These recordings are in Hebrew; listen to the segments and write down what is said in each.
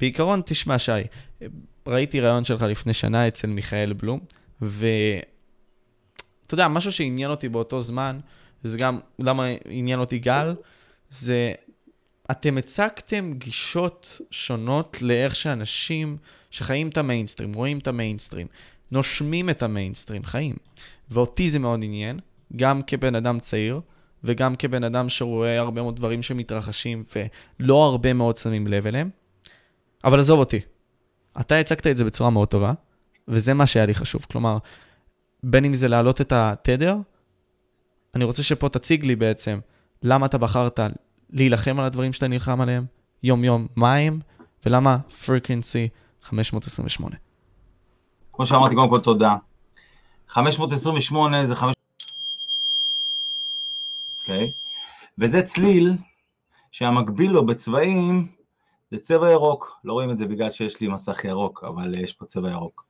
בעיקרון, תשמע, שי, ראיתי ראיון שלך לפני שנה אצל מיכאל בלום, ואתה יודע, משהו שעניין אותי באותו זמן, זה גם למה עניין אותי גל, זה אתם הצגתם גישות שונות לאיך שאנשים שחיים את המיינסטרים, רואים את המיינסטרים, נושמים את המיינסטרים, חיים. ואותי זה מאוד עניין, גם כבן אדם צעיר, וגם כבן אדם שרואה הרבה מאוד דברים שמתרחשים ולא הרבה מאוד שמים לב אליהם. אבל עזוב אותי, אתה הצגת את זה בצורה מאוד טובה, וזה מה שהיה לי חשוב. כלומר, בין אם זה להעלות את התדר, אני רוצה שפה תציג לי בעצם למה אתה בחרת להילחם על הדברים שאתה נלחם עליהם, יום-יום, מה הם, ולמה פרקנסי 528. כמו שאמרתי, קודם כל תודה. 528 זה 5... אוקיי? Okay. וזה צליל שהמקביל לו בצבעים זה צבע ירוק. לא רואים את זה בגלל שיש לי מסך ירוק, אבל יש פה צבע ירוק.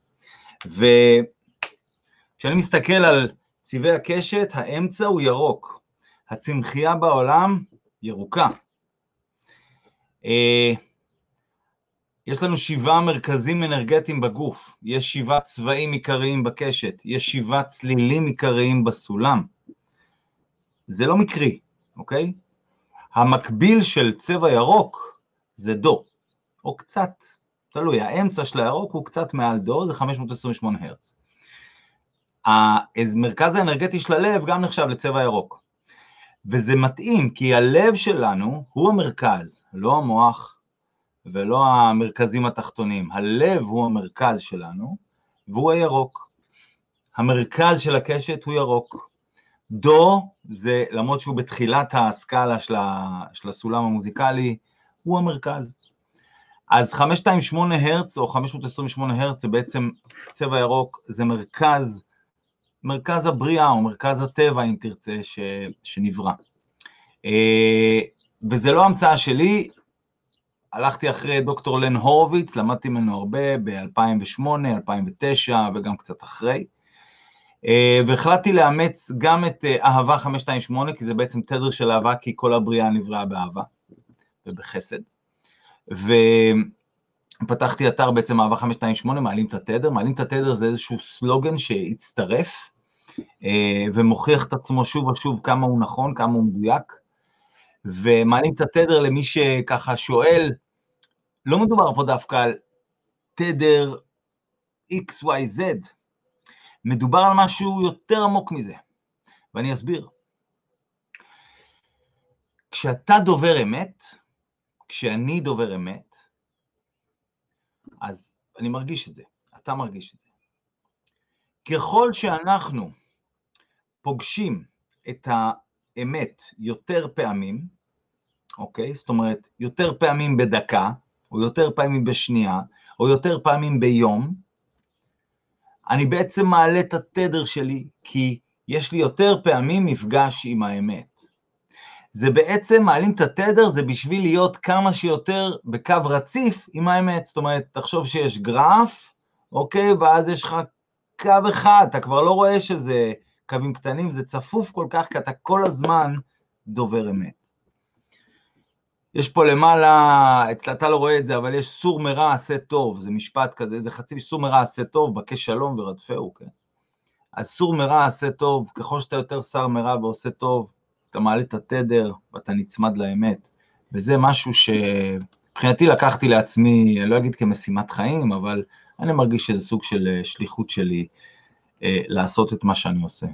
וכשאני מסתכל על צבעי הקשת, האמצע הוא ירוק. הצמחייה בעולם ירוקה. אה, יש לנו שבעה מרכזים אנרגטיים בגוף, יש שבעה צבעים עיקריים בקשת, יש שבעה צלילים עיקריים בסולם. זה לא מקרי, אוקיי? המקביל של צבע ירוק זה דו, או קצת, תלוי, האמצע של הירוק הוא קצת מעל דו, זה 528 הרץ. המרכז האנרגטי של הלב גם נחשב לצבע ירוק. וזה מתאים, כי הלב שלנו הוא המרכז, לא המוח ולא המרכזים התחתונים. הלב הוא המרכז שלנו, והוא הירוק. המרכז של הקשת הוא ירוק. דו, זה למרות שהוא בתחילת הסקאלה של, הסולם המוזיקלי, הוא המרכז. אז 528 הרץ או 528 הרץ זה בעצם צבע ירוק, זה מרכז מרכז הבריאה או מרכז הטבע, אם תרצה, ש, שנברא. אה, וזה לא המצאה שלי, הלכתי אחרי דוקטור לן הורוביץ, למדתי ממנו הרבה ב-2008, 2009 וגם קצת אחרי. אה, והחלטתי לאמץ גם את אה, אהבה 528, כי זה בעצם תדר של אהבה, כי כל הבריאה נבראה באהבה ובחסד. ופתחתי אתר בעצם אהבה 528, מעלים את התדר, מעלים את התדר זה איזשהו סלוגן שהצטרף, אה, ומוכיח את עצמו שוב ושוב כמה הוא נכון, כמה הוא מדויק, ומעלים את התדר למי שככה שואל, לא מדובר פה דווקא על תדר XYZ, מדובר על משהו יותר עמוק מזה, ואני אסביר. כשאתה דובר אמת, כשאני דובר אמת, אז אני מרגיש את זה, אתה מרגיש את זה. ככל שאנחנו פוגשים את האמת יותר פעמים, אוקיי? זאת אומרת, יותר פעמים בדקה, או יותר פעמים בשנייה, או יותר פעמים ביום, אני בעצם מעלה את התדר שלי, כי יש לי יותר פעמים מפגש עם האמת. זה בעצם, מעלים את התדר, זה בשביל להיות כמה שיותר בקו רציף עם האמת. זאת אומרת, תחשוב שיש גרף, אוקיי? ואז יש לך קו אחד, אתה כבר לא רואה שזה קווים קטנים, זה צפוף כל כך, כי אתה כל הזמן דובר אמת. יש פה למעלה, אתה לא רואה את זה, אבל יש סור מרע עשה טוב, זה משפט כזה, זה חצי סור מרע עשה טוב, בקש שלום ורדפהו, כן? אז סור מרע עשה טוב, ככל שאתה יותר שר מרע ועושה טוב, אתה מעלה את התדר ואתה נצמד לאמת. וזה משהו שמבחינתי לקחתי לעצמי, אני לא אגיד כמשימת חיים, אבל אני מרגיש שזה סוג של אה, שליחות שלי אה, לעשות את מה שאני עושה.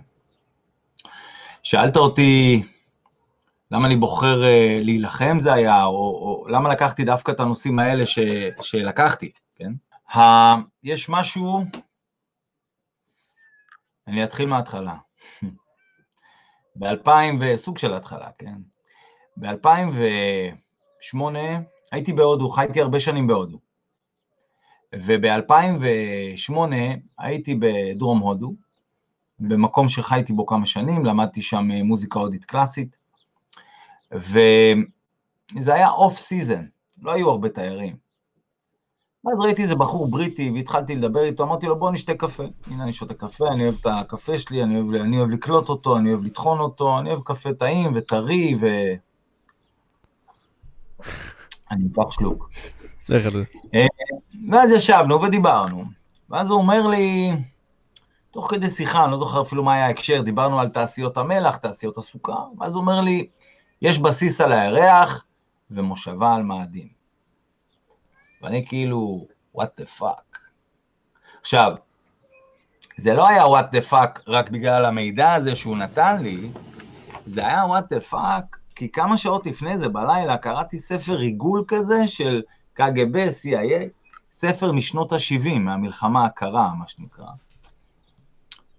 שאלת אותי למה אני בוחר אה, להילחם זה היה, או, או למה לקחתי דווקא את הנושאים האלה ש, שלקחתי, כן? ה, יש משהו, אני אתחיל מההתחלה. ב-2000, וסוג של התחלה, כן? ב-2008 הייתי בהודו, חייתי הרבה שנים בהודו. וב-2008 הייתי בדרום הודו, במקום שחייתי בו כמה שנים, למדתי שם מוזיקה הודית קלאסית, וזה היה off season, לא היו הרבה תיירים. ואז ראיתי איזה בחור בריטי והתחלתי לדבר איתו, אמרתי לו בוא נשתה קפה. הנה אני שותה קפה, אני אוהב את הקפה שלי, אני אוהב, אני אוהב לקלות אותו, אני אוהב לטחון אותו, אני אוהב קפה טעים וטרי ו... אני אקח שלוק. לך על זה. ואז ישבנו ודיברנו, ואז הוא אומר לי, תוך כדי שיחה, אני לא זוכר אפילו מה היה ההקשר, דיברנו על תעשיות המלח, תעשיות הסוכר, ואז הוא אומר לי, יש בסיס על הירח ומושבה על מאדים. ואני כאילו, what the fuck. עכשיו, זה לא היה what the fuck רק בגלל המידע הזה שהוא נתן לי, זה היה what the fuck, כי כמה שעות לפני זה, בלילה, קראתי ספר ריגול כזה של קג"ב, CIA, ספר משנות ה-70, מהמלחמה הקרה, מה שנקרא.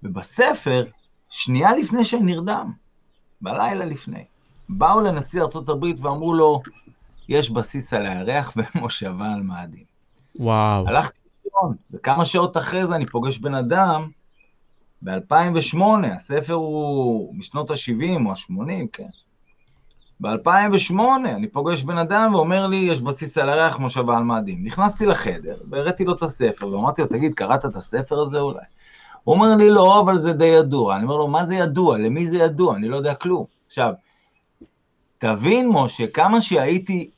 ובספר, שנייה לפני שנרדם, בלילה לפני, באו לנשיא ארה"ב ואמרו לו, יש בסיס על הירח ומושבה על מאדים. וואו. הלכתי לישון, וכמה שעות אחרי זה אני פוגש בן אדם, ב-2008, הספר הוא משנות ה-70 או ה-80, כן. ב-2008 אני פוגש בן אדם ואומר לי, יש בסיס על הירח מושבה על מאדים. נכנסתי לחדר והראיתי לו את הספר, ואמרתי לו, תגיד, קראת את הספר הזה אולי? הוא אומר לי, לא, אבל זה די ידוע. אני אומר לו, מה זה ידוע? למי זה ידוע? אני לא יודע כלום. עכשיו, תבין, משה, כמה שהייתי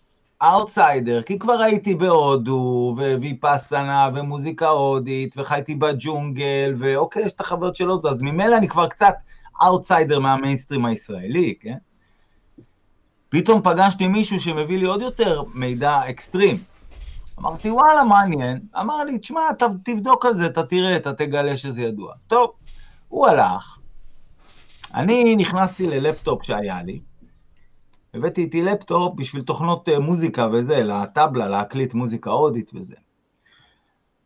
אאוטסיידר, כי כבר הייתי בהודו, וויפאסנה, ומוזיקה הודית, וחייתי בג'ונגל, ואוקיי, יש את החברות של הודו, אז ממילא אני כבר קצת אאוטסיידר מהמיינסטרים הישראלי, כן? פתאום פגשתי מישהו שמביא לי עוד יותר מידע אקסטרים. אמרתי, וואלה, מעניין. אמר לי, תשמע, אתה תבדוק על זה, אתה תראה, אתה תגלה שזה ידוע. טוב, הוא הלך, אני נכנסתי ללפטופ שהיה לי, הבאתי איתי לפטופ בשביל תוכנות אה, מוזיקה וזה, לטבלה, להקליט מוזיקה הודית וזה.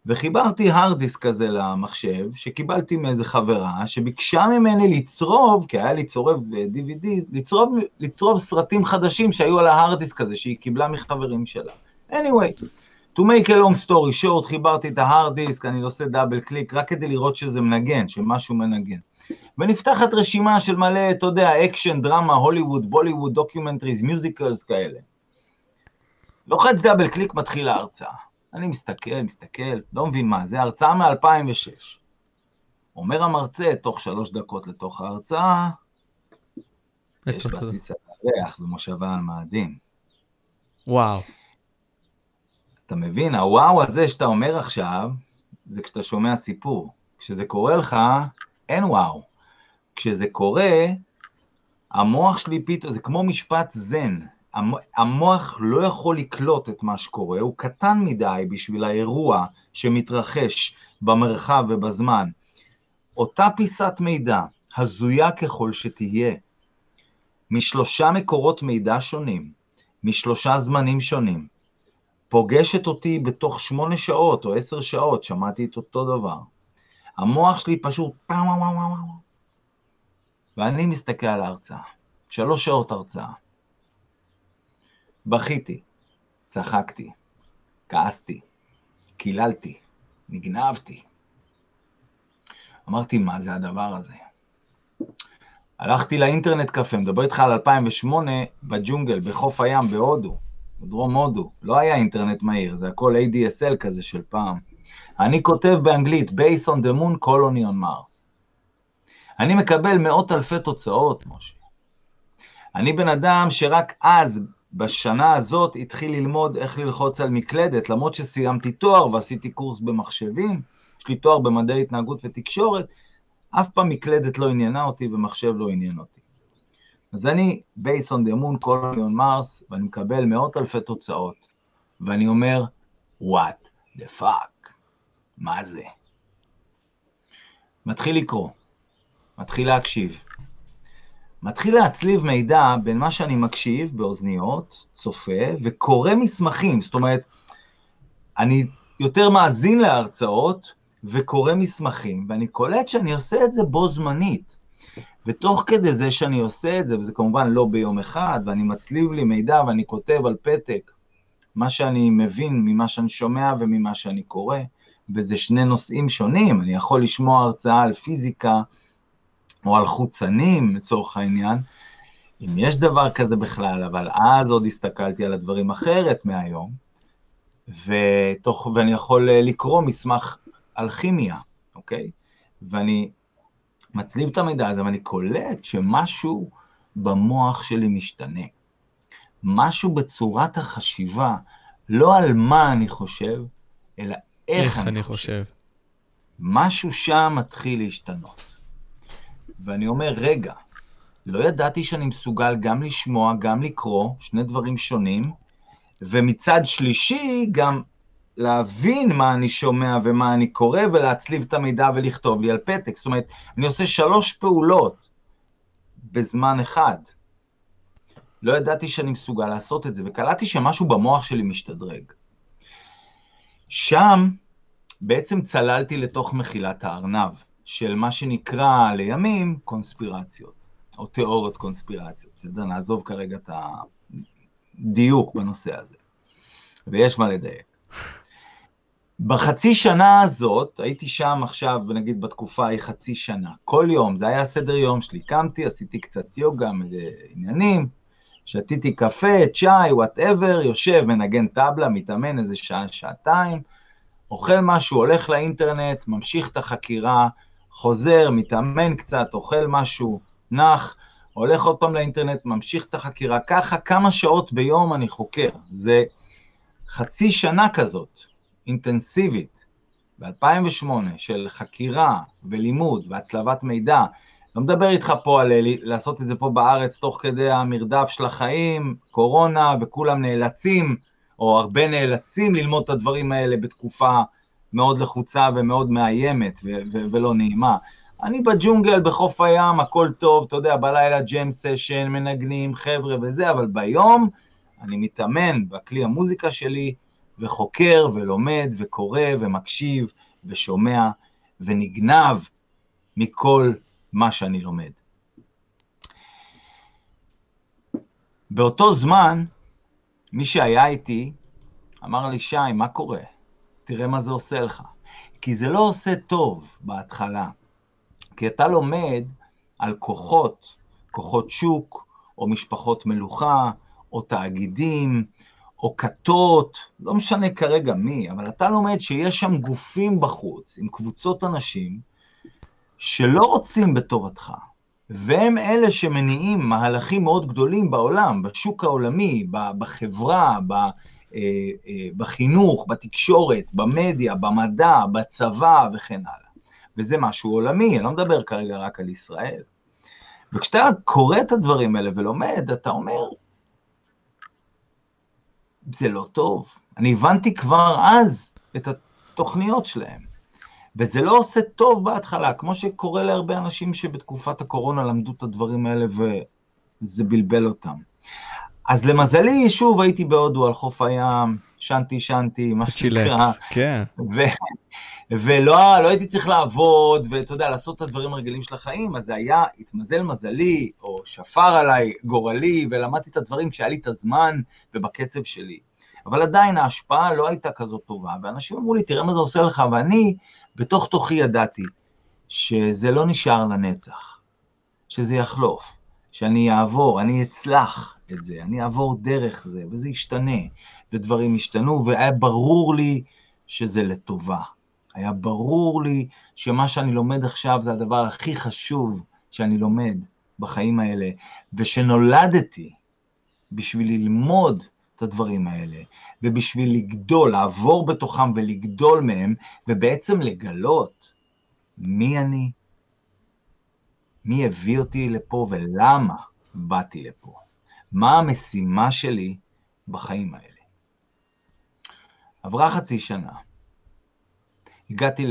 וחיברתי hard disk כזה למחשב, שקיבלתי מאיזה חברה, שביקשה ממני לצרוב, כי היה לי צורב DVD, לצרוב, לצרוב סרטים חדשים שהיו על ה hard disk הזה, שהיא קיבלה מחברים שלה. anyway, to make a long story short, חיברתי את ה hard disk, אני עושה double click, רק כדי לראות שזה מנגן, שמשהו מנגן. ונפתחת רשימה של מלא, אתה יודע, אקשן, דרמה, הוליווד, בוליווד, documentaries, musicals כאלה. לוחץ double click, מתחיל ההרצאה. אני מסתכל, מסתכל, לא מבין מה, זה הרצאה מ-2006. אומר המרצה, תוך שלוש דקות לתוך ההרצאה, יש בסיס על הריח ומושבה על מאדים. וואו. אתה מבין, הוואו הזה שאתה אומר עכשיו, זה כשאתה שומע סיפור. כשזה קורה לך, אין וואו. כשזה קורה, המוח שלי פתאום, זה כמו משפט זן. המוח לא יכול לקלוט את מה שקורה, הוא קטן מדי בשביל האירוע שמתרחש במרחב ובזמן. אותה פיסת מידע, הזויה ככל שתהיה, משלושה מקורות מידע שונים, משלושה זמנים שונים, פוגשת אותי בתוך שמונה שעות או עשר שעות, שמעתי את אותו דבר. המוח שלי פשוט פעם, פעם, פעם, פעם, ואני מסתכל על ההרצאה. שלוש שעות הרצאה. בכיתי, צחקתי, כעסתי, קיללתי, נגנבתי. אמרתי, מה זה הדבר הזה? הלכתי לאינטרנט קפה, מדבר איתך על 2008 בג'ונגל, בחוף הים, בהודו, בדרום הודו. לא היה אינטרנט מהיר, זה הכל ADSL כזה של פעם. אני כותב באנגלית, Base on the Moon, Colony on Mars. אני מקבל מאות אלפי תוצאות, משה. אני בן אדם שרק אז, בשנה הזאת, התחיל ללמוד איך ללחוץ על מקלדת, למרות שסיימתי תואר ועשיתי קורס במחשבים, יש לי תואר במדעי התנהגות ותקשורת, אף פעם מקלדת לא עניינה אותי ומחשב לא עניין אותי. אז אני, Base on the Moon, Colony on Mars, ואני מקבל מאות אלפי תוצאות, ואני אומר, what the fuck, מה זה? מתחיל לקרוא. מתחיל להקשיב. מתחיל להצליב מידע בין מה שאני מקשיב באוזניות, צופה, וקורא מסמכים. זאת אומרת, אני יותר מאזין להרצאות וקורא מסמכים, ואני קולט שאני עושה את זה בו זמנית. ותוך כדי זה שאני עושה את זה, וזה כמובן לא ביום אחד, ואני מצליב לי מידע ואני כותב על פתק מה שאני מבין ממה שאני שומע וממה שאני קורא, וזה שני נושאים שונים. אני יכול לשמוע הרצאה על פיזיקה, או על חוצנים לצורך העניין, אם יש דבר כזה בכלל, אבל אז עוד הסתכלתי על הדברים אחרת מהיום, ותוך, ואני יכול אה, לקרוא מסמך על כימיה, אוקיי? ואני מצליב את המידע הזה, ואני קולט שמשהו במוח שלי משתנה. משהו בצורת החשיבה, לא על מה אני חושב, אלא איך, איך אני, אני חושב. חושב. משהו שם מתחיל להשתנות. ואני אומר, רגע, לא ידעתי שאני מסוגל גם לשמוע, גם לקרוא, שני דברים שונים, ומצד שלישי, גם להבין מה אני שומע ומה אני קורא, ולהצליב את המידע ולכתוב לי על פתק. זאת אומרת, אני עושה שלוש פעולות בזמן אחד. לא ידעתי שאני מסוגל לעשות את זה, וקלטתי שמשהו במוח שלי משתדרג. שם בעצם צללתי לתוך מחילת הארנב, של מה שנקרא לימים קונספירציות, או תיאוריות קונספירציות. בסדר? נעזוב כרגע את הדיוק בנושא הזה. ויש מה לדייק. בחצי שנה הזאת, הייתי שם עכשיו, נגיד בתקופה ההיא חצי שנה, כל יום, זה היה הסדר יום שלי, קמתי, עשיתי קצת יוגה, עניינים, שתיתי קפה, צ'אי, whatever, יושב, מנגן טבלה, מתאמן איזה שעה, שעתיים, אוכל משהו, הולך לאינטרנט, ממשיך את החקירה, חוזר, מתאמן קצת, אוכל משהו, נח, הולך עוד פעם לאינטרנט, ממשיך את החקירה. ככה כמה שעות ביום אני חוקר. זה חצי שנה כזאת, אינטנסיבית, ב-2008, של חקירה ולימוד והצלבת מידע. לא מדבר איתך פה על לעשות את זה פה בארץ תוך כדי המרדף של החיים, קורונה, וכולם נאלצים, או הרבה נאלצים ללמוד את הדברים האלה בתקופה מאוד לחוצה ומאוד מאיימת ו- ו- ולא נעימה. אני בג'ונגל, בחוף הים, הכל טוב, אתה יודע, בלילה ג'ם סשן, מנגנים, חבר'ה וזה, אבל ביום אני מתאמן בכלי המוזיקה שלי, וחוקר ולומד וקורא ומקשיב ושומע ונגנב מכל מה שאני לומד. באותו זמן, מי שהיה איתי אמר לי, שי, מה קורה? תראה מה זה עושה לך. כי זה לא עושה טוב בהתחלה. כי אתה לומד על כוחות, כוחות שוק, או משפחות מלוכה, או תאגידים, או כתות, לא משנה כרגע מי, אבל אתה לומד שיש שם גופים בחוץ, עם קבוצות אנשים, שלא רוצים בטובתך, והם אלה שמניעים מהלכים מאוד גדולים בעולם, בשוק העולמי, בחברה, אה, אה, בחינוך, בתקשורת, במדיה, במדע, בצבא וכן הלאה. וזה משהו עולמי, אני לא מדבר כרגע רק על ישראל. וכשאתה קורא את הדברים האלה ולומד, אתה אומר, זה לא טוב. אני הבנתי כבר אז את התוכניות שלהם. וזה לא עושה טוב בהתחלה, כמו שקורה להרבה אנשים שבתקופת הקורונה למדו את הדברים האלה וזה בלבל אותם. אז למזלי, שוב הייתי בהודו על חוף הים, שנתי שנתי, מה שנקרא. כן. ו... ולא לא הייתי צריך לעבוד, ואתה יודע, לעשות את הדברים הרגילים של החיים, אז זה היה, התמזל מזלי, או שפר עליי גורלי, ולמדתי את הדברים כשהיה לי את הזמן ובקצב שלי. אבל עדיין ההשפעה לא הייתה כזאת טובה, ואנשים אמרו לי, תראה מה זה עושה לך, ואני בתוך תוכי ידעתי שזה לא נשאר לנצח, שזה יחלוף, שאני אעבור, אני אצלח את זה, אני אעבור דרך זה, וזה ישתנה, ודברים ישתנו, והיה ברור לי שזה לטובה. היה ברור לי שמה שאני לומד עכשיו זה הדבר הכי חשוב שאני לומד בחיים האלה, ושנולדתי בשביל ללמוד את הדברים האלה, ובשביל לגדול, לעבור בתוכם ולגדול מהם, ובעצם לגלות מי אני, מי הביא אותי לפה ולמה באתי לפה, מה המשימה שלי בחיים האלה. עברה חצי שנה, הגעתי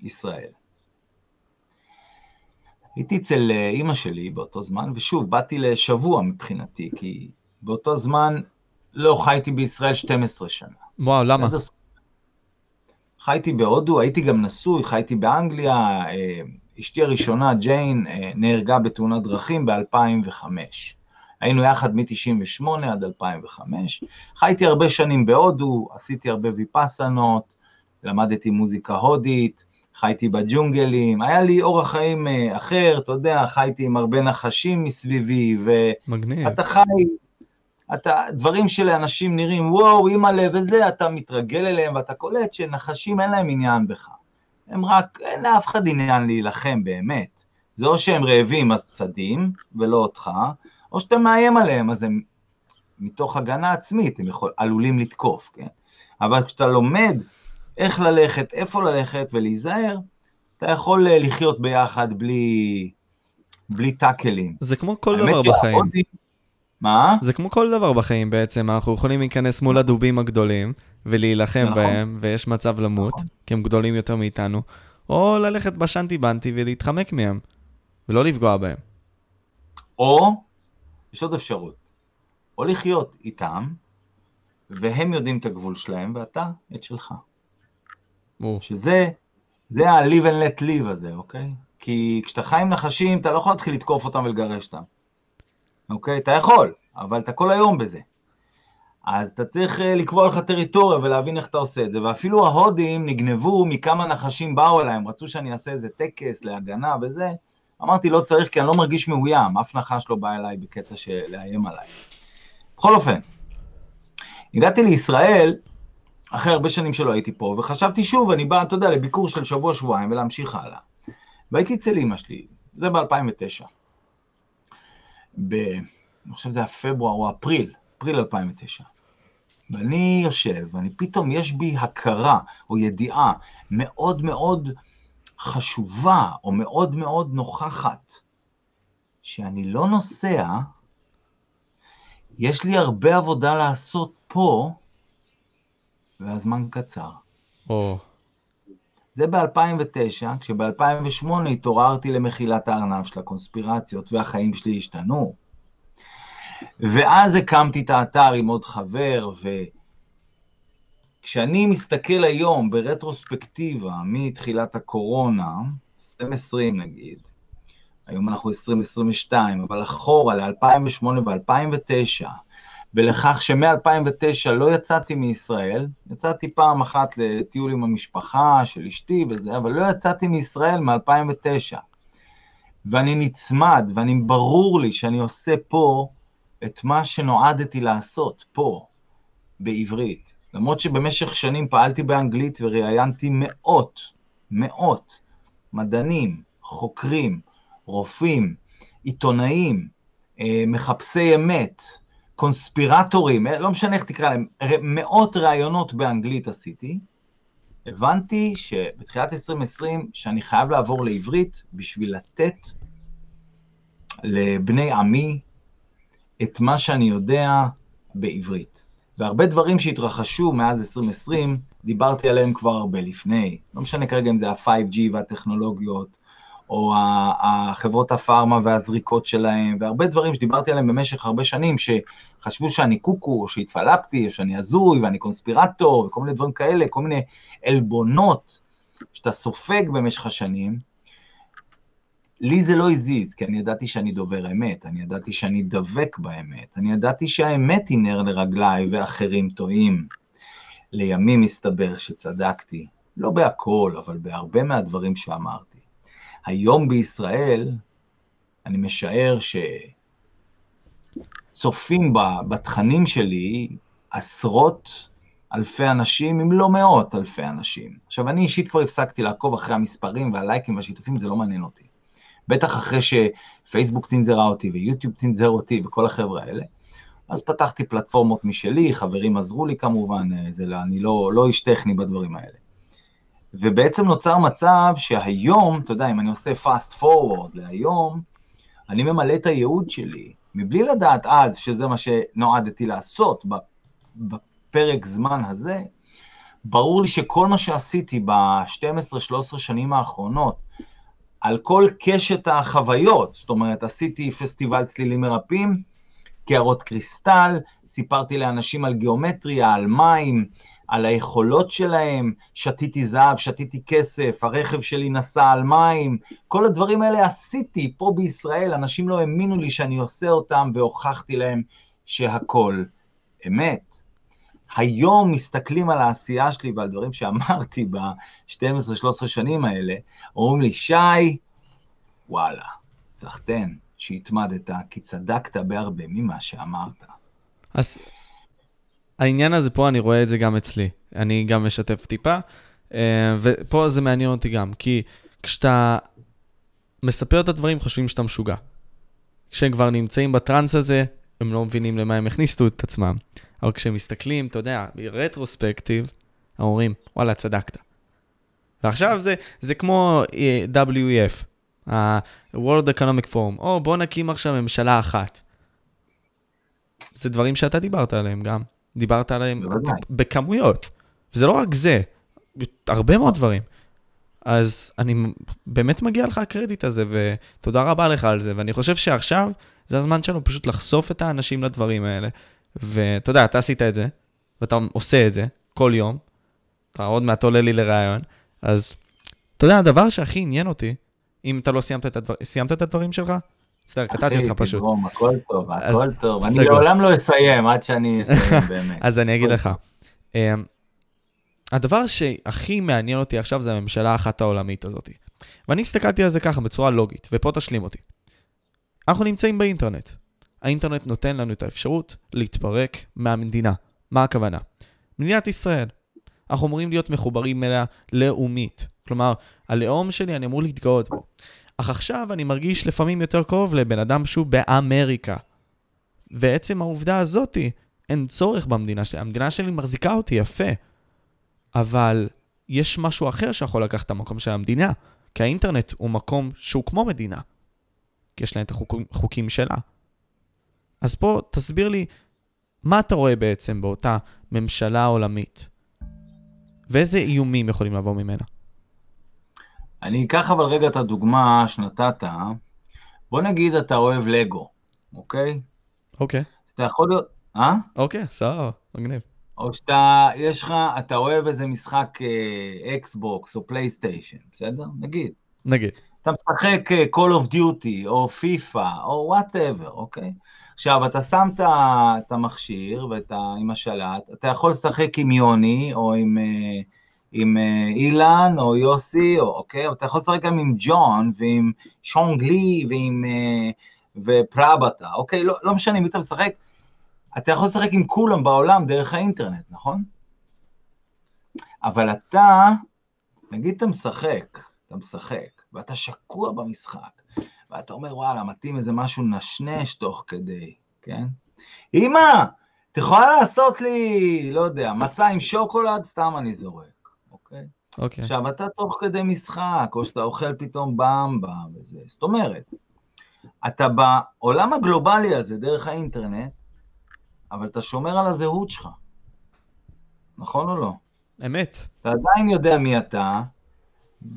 לישראל. הייתי אצל אימא שלי באותו זמן, ושוב, באתי לשבוע מבחינתי, כי באותו זמן לא חייתי בישראל 12 שנה. וואו, למה? חייתי בהודו, הייתי גם נשוי, חייתי באנגליה, אה, אשתי הראשונה, ג'יין, אה, נהרגה בתאונת דרכים ב-2005. היינו יחד מ-98 עד 2005. חייתי הרבה שנים בהודו, עשיתי הרבה ויפאסנות, למדתי מוזיקה הודית, חייתי בג'ונגלים, היה לי אורח חיים אה, אחר, אתה יודע, חייתי עם הרבה נחשים מסביבי, ואתה חי, אתה, דברים שלאנשים נראים, וואו, אימא'לה וזה, אתה מתרגל אליהם ואתה קולט שנחשים אין להם עניין בך. הם רק, אין לאף אחד עניין להילחם באמת. זה או שהם רעבים אז צדים, ולא אותך, או שאתה מאיים עליהם אז הם מתוך הגנה עצמית, הם יכול, עלולים לתקוף, כן? אבל כשאתה לומד איך ללכת, איפה ללכת ולהיזהר, אתה יכול אה, לחיות ביחד בלי, בלי טאקלים. זה כמו כל דבר בחיים. מה? זה כמו כל דבר בחיים בעצם, אנחנו יכולים להיכנס מול הדובים הגדולים ולהילחם נכון. בהם, ויש מצב למות, כי הם גדולים יותר מאיתנו, או ללכת בשנטי בנטי ולהתחמק מהם, ולא לפגוע בהם. או, יש עוד אפשרות, או לחיות איתם, והם יודעים את הגבול שלהם, ואתה את שלך. או, שזה, זה ה-live and let live הזה, אוקיי? כי כשאתה חי עם נחשים, אתה לא יכול להתחיל לתקוף אותם ולגרש אותם. אוקיי? אתה יכול, אבל אתה כל היום בזה. אז אתה צריך אה, לקבוע לך טריטוריה ולהבין איך אתה עושה את זה. ואפילו ההודים נגנבו מכמה נחשים באו אליי, הם רצו שאני אעשה איזה טקס להגנה וזה. אמרתי, לא צריך, כי אני לא מרגיש מאוים, אף נחש לא בא אליי בקטע של לאיים עליי. בכל אופן, הגעתי לישראל, אחרי הרבה שנים שלא הייתי פה, וחשבתי שוב, אני בא, אתה יודע, לביקור של שבוע-שבועיים ולהמשיך הלאה. והייתי אצל אמא שלי, זה ב-2009. ב... אני חושב שזה היה פברואר או אפריל, אפריל 2009. ואני יושב, ואני פתאום, יש בי הכרה או ידיעה מאוד מאוד חשובה, או מאוד מאוד נוכחת, שאני לא נוסע, יש לי הרבה עבודה לעשות פה, והזמן קצר. או, זה ב-2009, כשב-2008 התעוררתי למחילת הארנב של הקונספירציות והחיים שלי השתנו. ואז הקמתי את האתר עם עוד חבר, וכשאני מסתכל היום ברטרוספקטיבה מתחילת הקורונה, 2020 נגיד, היום אנחנו 2022, אבל אחורה ל-2008 ו-2009, ולכך שמ-2009 לא יצאתי מישראל, יצאתי פעם אחת לטיול עם המשפחה של אשתי וזה, אבל לא יצאתי מישראל מ-2009. ואני נצמד, ואני ברור לי שאני עושה פה את מה שנועדתי לעשות, פה, בעברית. למרות שבמשך שנים פעלתי באנגלית וראיינתי מאות, מאות מדענים, חוקרים, רופאים, עיתונאים, אה, מחפשי אמת, קונספירטורים, אה, לא משנה איך תקרא להם, מאות ראיונות באנגלית עשיתי, הבנתי שבתחילת 2020 שאני חייב לעבור לעברית בשביל לתת לבני עמי את מה שאני יודע בעברית. והרבה דברים שהתרחשו מאז 2020, דיברתי עליהם כבר הרבה לפני. לא משנה כרגע אם זה ה-5G והטכנולוגיות, או החברות הפארמה והזריקות שלהם, והרבה דברים שדיברתי עליהם במשך הרבה שנים, שחשבו שאני קוקו, או שהתפלפתי, או שאני הזוי, ואני קונספירטור, וכל מיני דברים כאלה, כל מיני עלבונות שאתה סופג במשך השנים. לי זה לא הזיז, כי אני ידעתי שאני דובר אמת, אני ידעתי שאני דבק באמת, אני ידעתי שהאמת היא נר לרגליי ואחרים טועים. לימים הסתבר שצדקתי, לא בהכל, אבל בהרבה מהדברים שאמרתי. היום בישראל, אני משער שצופים בתכנים שלי עשרות אלפי אנשים, אם לא מאות אלפי אנשים. עכשיו, אני אישית כבר הפסקתי לעקוב אחרי המספרים והלייקים והשיתופים, זה לא מעניין אותי. בטח אחרי שפייסבוק צנזרה אותי ויוטיוב צנזר אותי וכל החבר'ה האלה. אז פתחתי פלטפורמות משלי, חברים עזרו לי כמובן, אה, זה אני לא, לא איש טכני בדברים האלה. ובעצם נוצר מצב שהיום, אתה יודע, אם אני עושה fast forward להיום, אני ממלא את הייעוד שלי, מבלי לדעת אז שזה מה שנועדתי לעשות בפרק זמן הזה, ברור לי שכל מה שעשיתי ב-12-13 שנים האחרונות, על כל קשת החוויות, זאת אומרת, עשיתי פסטיבל צלילים מרפאים, קערות קריסטל, סיפרתי לאנשים על גיאומטריה, על מים, על היכולות שלהם, שתיתי זהב, שתיתי כסף, הרכב שלי נסע על מים, כל הדברים האלה עשיתי פה בישראל, אנשים לא האמינו לי שאני עושה אותם והוכחתי להם שהכל אמת. היום מסתכלים על העשייה שלי ועל דברים שאמרתי ב-12-13 שנים האלה, אומרים לי, שי, וואלה, סחטיין, שהתמדת, כי צדקת בהרבה ממה שאמרת. אז העניין הזה פה, אני רואה את זה גם אצלי. אני גם משתף טיפה, אה, ופה זה מעניין אותי גם, כי כשאתה מספר את הדברים, חושבים שאתה משוגע. כשהם כבר נמצאים בטראנס הזה, הם לא מבינים למה הם הכניסו את עצמם. אבל כשהם מסתכלים, אתה יודע, ברטרוספקטיב, הם אומרים, וואלה, צדקת. ועכשיו זה, זה כמו uh, WEF, ה-World Economic Forum, או בוא נקים עכשיו ממשלה אחת. זה דברים שאתה דיברת עליהם גם. דיברת עליהם. בכמויות. וזה לא רק זה, הרבה מאוד דברים. אז אני באמת מגיע לך הקרדיט הזה, ותודה רבה לך על זה. ואני חושב שעכשיו זה הזמן שלנו פשוט לחשוף את האנשים לדברים האלה. ואתה יודע, אתה עשית את זה, ואתה עושה את זה כל יום. אתה עוד מעט עולה לי לראיון. אז אתה יודע, הדבר שהכי עניין אותי, אם אתה לא סיימת את, הדבר, סיימת את הדברים שלך, מצטער, קטעתי אותך אחי, פשוט. תגרום, הכל טוב, אז הכל טוב. אני סגור. לעולם לא אסיים עד שאני אסיים, באמת. אז אני אגיד לך, אמ, הדבר שהכי מעניין אותי עכשיו זה הממשלה האחת העולמית הזאת. ואני הסתכלתי על זה ככה, בצורה לוגית, ופה תשלים אותי. אנחנו נמצאים באינטרנט. האינטרנט נותן לנו את האפשרות להתפרק מהמדינה. מה הכוונה? מדינת ישראל. אנחנו אמורים להיות מחוברים אליה לאומית. כלומר, הלאום שלי, אני אמור להתגאות בו. אך עכשיו אני מרגיש לפעמים יותר קרוב לבן אדם שהוא באמריקה. ועצם העובדה הזאתי, אין צורך במדינה שלי. המדינה שלי מחזיקה אותי יפה. אבל יש משהו אחר שיכול לקחת את המקום של המדינה. כי האינטרנט הוא מקום שהוא כמו מדינה. כי יש להם את החוקים, שלה. אז פה תסביר לי, מה אתה רואה בעצם באותה ממשלה עולמית? ואיזה איומים יכולים לבוא ממנה? אני אקח אבל רגע את הדוגמה שנתת. בוא נגיד אתה אוהב לגו, אוקיי? אוקיי, אז אתה יכול להיות... אה? אוקיי, סבבה, מגניב. או שאתה, יש לך, אתה אוהב איזה משחק אה, Xbox או PlayStation, בסדר? נגיד. נגיד. אתה משחק אה, Call of Duty או FIFA או whatever, אוקיי? עכשיו, אתה שם את המכשיר ואת עם השלט, אתה יכול לשחק עם יוני או עם, אה, עם אה, אילן או יוסי, או, אוקיי? אתה יכול לשחק גם עם ג'ון ועם שונג לי ועם אה, ופראבטה, אוקיי? לא, לא משנה מי אתה משחק, אתה יכול לשחק עם כולם בעולם דרך האינטרנט, נכון? אבל אתה, נגיד אתה משחק, אתה משחק, ואתה שקוע במשחק, ואתה אומר, וואלה, מתאים איזה משהו נשנש תוך כדי, כן? אמא, את יכולה לעשות לי, לא יודע, מצה עם שוקולד? סתם אני זורק, אוקיי? עכשיו, אתה תוך כדי משחק, או שאתה אוכל פתאום במבה וזה, זאת אומרת, אתה בעולם הגלובלי הזה, דרך האינטרנט, אבל אתה שומר על הזהות שלך, נכון או לא? אמת. אתה עדיין יודע מי אתה,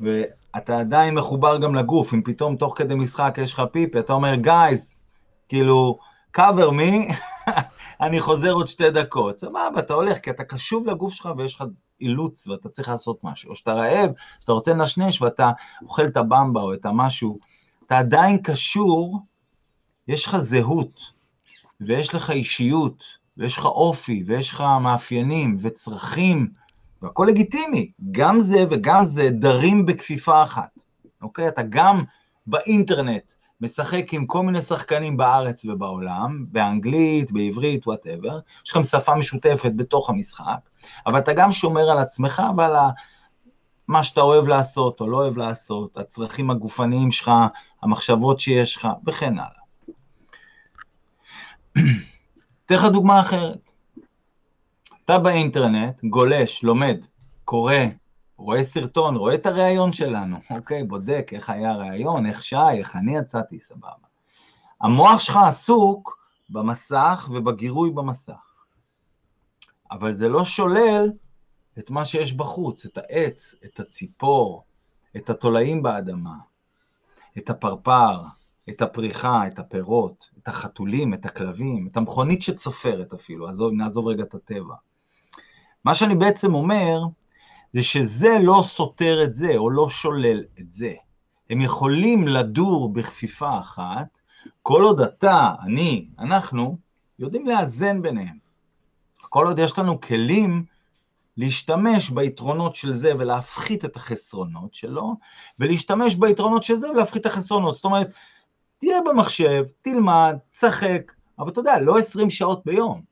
ואתה עדיין מחובר גם לגוף. אם פתאום תוך כדי משחק יש לך פיפי, אתה אומר, גייז, כאילו, cover me, אני חוזר עוד שתי דקות. סבבה, אתה הולך, כי אתה קשוב לגוף שלך ויש לך אילוץ ואתה צריך לעשות משהו. או שאתה רעב, שאתה רוצה לנשנש ואתה אוכל את הבמבה או את המשהו, אתה עדיין קשור, יש לך זהות, ויש לך אישיות, ויש לך אופי, ויש לך מאפיינים וצרכים, והכל לגיטימי. גם זה וגם זה דרים בכפיפה אחת, אוקיי? אתה גם באינטרנט משחק עם כל מיני שחקנים בארץ ובעולם, באנגלית, בעברית, whatever, יש לכם שפה משותפת בתוך המשחק, אבל אתה גם שומר על עצמך ועל ה... מה שאתה אוהב לעשות או לא אוהב לעשות, הצרכים הגופניים שלך, המחשבות שיש לך, וכן הלאה. אתן לך דוגמה אחרת. אתה באינטרנט, גולש, לומד, קורא, רואה סרטון, רואה את הראיון שלנו, אוקיי, בודק איך היה הראיון, איך שי, איך אני יצאתי, סבבה. המוח שלך עסוק במסך ובגירוי במסך. אבל זה לא שולל את מה שיש בחוץ, את העץ, את הציפור, את התולעים באדמה, את הפרפר, את הפריחה, את הפירות, את החתולים, את הכלבים, את המכונית שצופרת אפילו, עזוב, נעזוב רגע את הטבע. מה שאני בעצם אומר, זה שזה לא סותר את זה, או לא שולל את זה. הם יכולים לדור בכפיפה אחת, כל עוד אתה, אני, אנחנו, יודעים לאזן ביניהם. כל עוד יש לנו כלים להשתמש ביתרונות של זה ולהפחית את החסרונות שלו, ולהשתמש ביתרונות של זה ולהפחית את החסרונות. זאת אומרת, תהיה במחשב, תלמד, תשחק, אבל אתה יודע, לא 20 שעות ביום.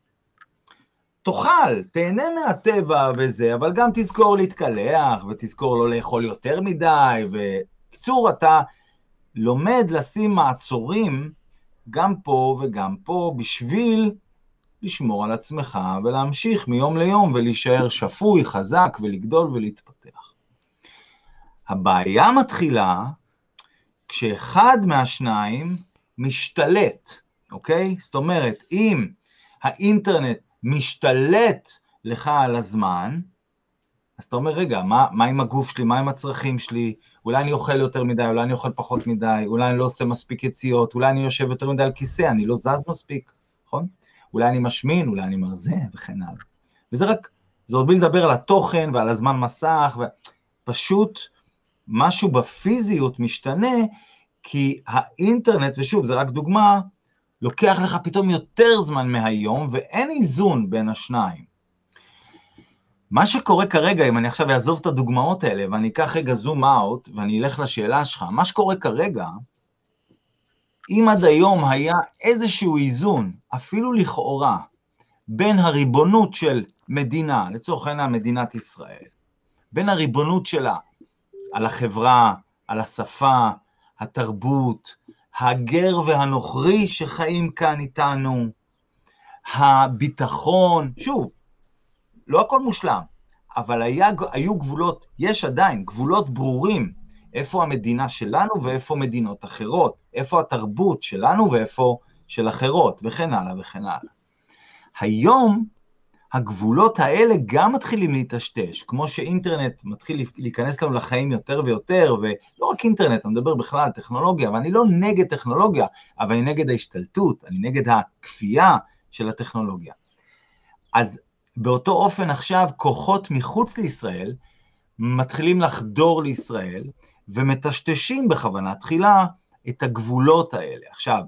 תאכל, תהנה מהטבע וזה, אבל גם תזכור להתקלח, ותזכור לא לאכול יותר מדי, ובקיצור, אתה לומד לשים מעצורים גם פה וגם פה, בשביל לשמור על עצמך ולהמשיך מיום ליום ולהישאר שפוי, חזק ולגדול ולהתפתח. הבעיה מתחילה כשאחד מהשניים משתלט, אוקיי? זאת אומרת, אם האינטרנט משתלט לך על הזמן, אז אתה אומר, רגע, מה, מה עם הגוף שלי, מה עם הצרכים שלי, אולי אני אוכל יותר מדי, אולי אני אוכל פחות מדי, אולי אני לא עושה מספיק יציאות, אולי אני יושב יותר מדי על כיסא, אני לא זז מספיק, נכון? אולי אני משמין, אולי אני מרזה, וכן הלאה. וזה רק, זה עוד בלי לדבר על התוכן ועל הזמן מסך, ופשוט משהו בפיזיות משתנה, כי האינטרנט, ושוב, זה רק דוגמה, לוקח לך פתאום יותר זמן מהיום, ואין איזון בין השניים. מה שקורה כרגע, אם אני עכשיו אעזוב את הדוגמאות האלה, ואני אקח רגע זום אאוט, ואני אלך לשאלה שלך, מה שקורה כרגע, אם עד היום היה איזשהו איזון, אפילו לכאורה, בין הריבונות של מדינה, לצורך העניין מדינת ישראל, בין הריבונות שלה על החברה, על השפה, התרבות, הגר והנוכרי שחיים כאן איתנו, הביטחון, שוב, לא הכל מושלם, אבל היה, היו גבולות, יש עדיין גבולות ברורים, איפה המדינה שלנו ואיפה מדינות אחרות, איפה התרבות שלנו ואיפה של אחרות, וכן הלאה וכן הלאה. היום הגבולות האלה גם מתחילים להיטשטש, כמו שאינטרנט מתחיל להיכנס לנו לחיים יותר ויותר, ולא רק אינטרנט, אני מדבר בכלל על טכנולוגיה, ואני לא נגד טכנולוגיה, אבל אני נגד ההשתלטות, אני נגד הכפייה של הטכנולוגיה. אז באותו אופן עכשיו כוחות מחוץ לישראל מתחילים לחדור לישראל ומטשטשים בכוונה תחילה את הגבולות האלה. עכשיו,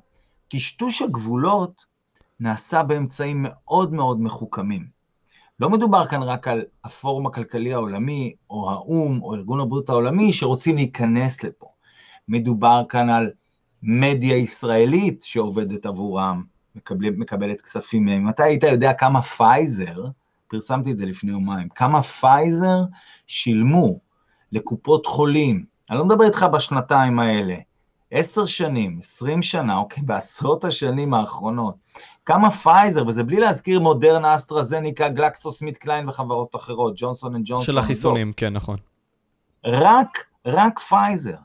טשטוש הגבולות נעשה באמצעים מאוד מאוד מחוכמים. לא מדובר כאן רק על הפורום הכלכלי העולמי, או האו"ם, או ארגון הבריאות העולמי, שרוצים להיכנס לפה. מדובר כאן על מדיה ישראלית שעובדת עבורם, מקבל, מקבלת כספים מהם. אתה היית יודע כמה פייזר, פרסמתי את זה לפני יומיים, כמה פייזר שילמו לקופות חולים, אני לא מדבר איתך בשנתיים האלה, עשר שנים, עשרים שנה, אוקיי, בעשרות השנים האחרונות, כמה פייזר, וזה בלי להזכיר מודרנה, אסטרזניקה, גלקסו, סמית'קליין וחברות אחרות, ג'ונסון אנד ג'ונסון. של החיסונים, כן, נכון. רק, רק פייזר.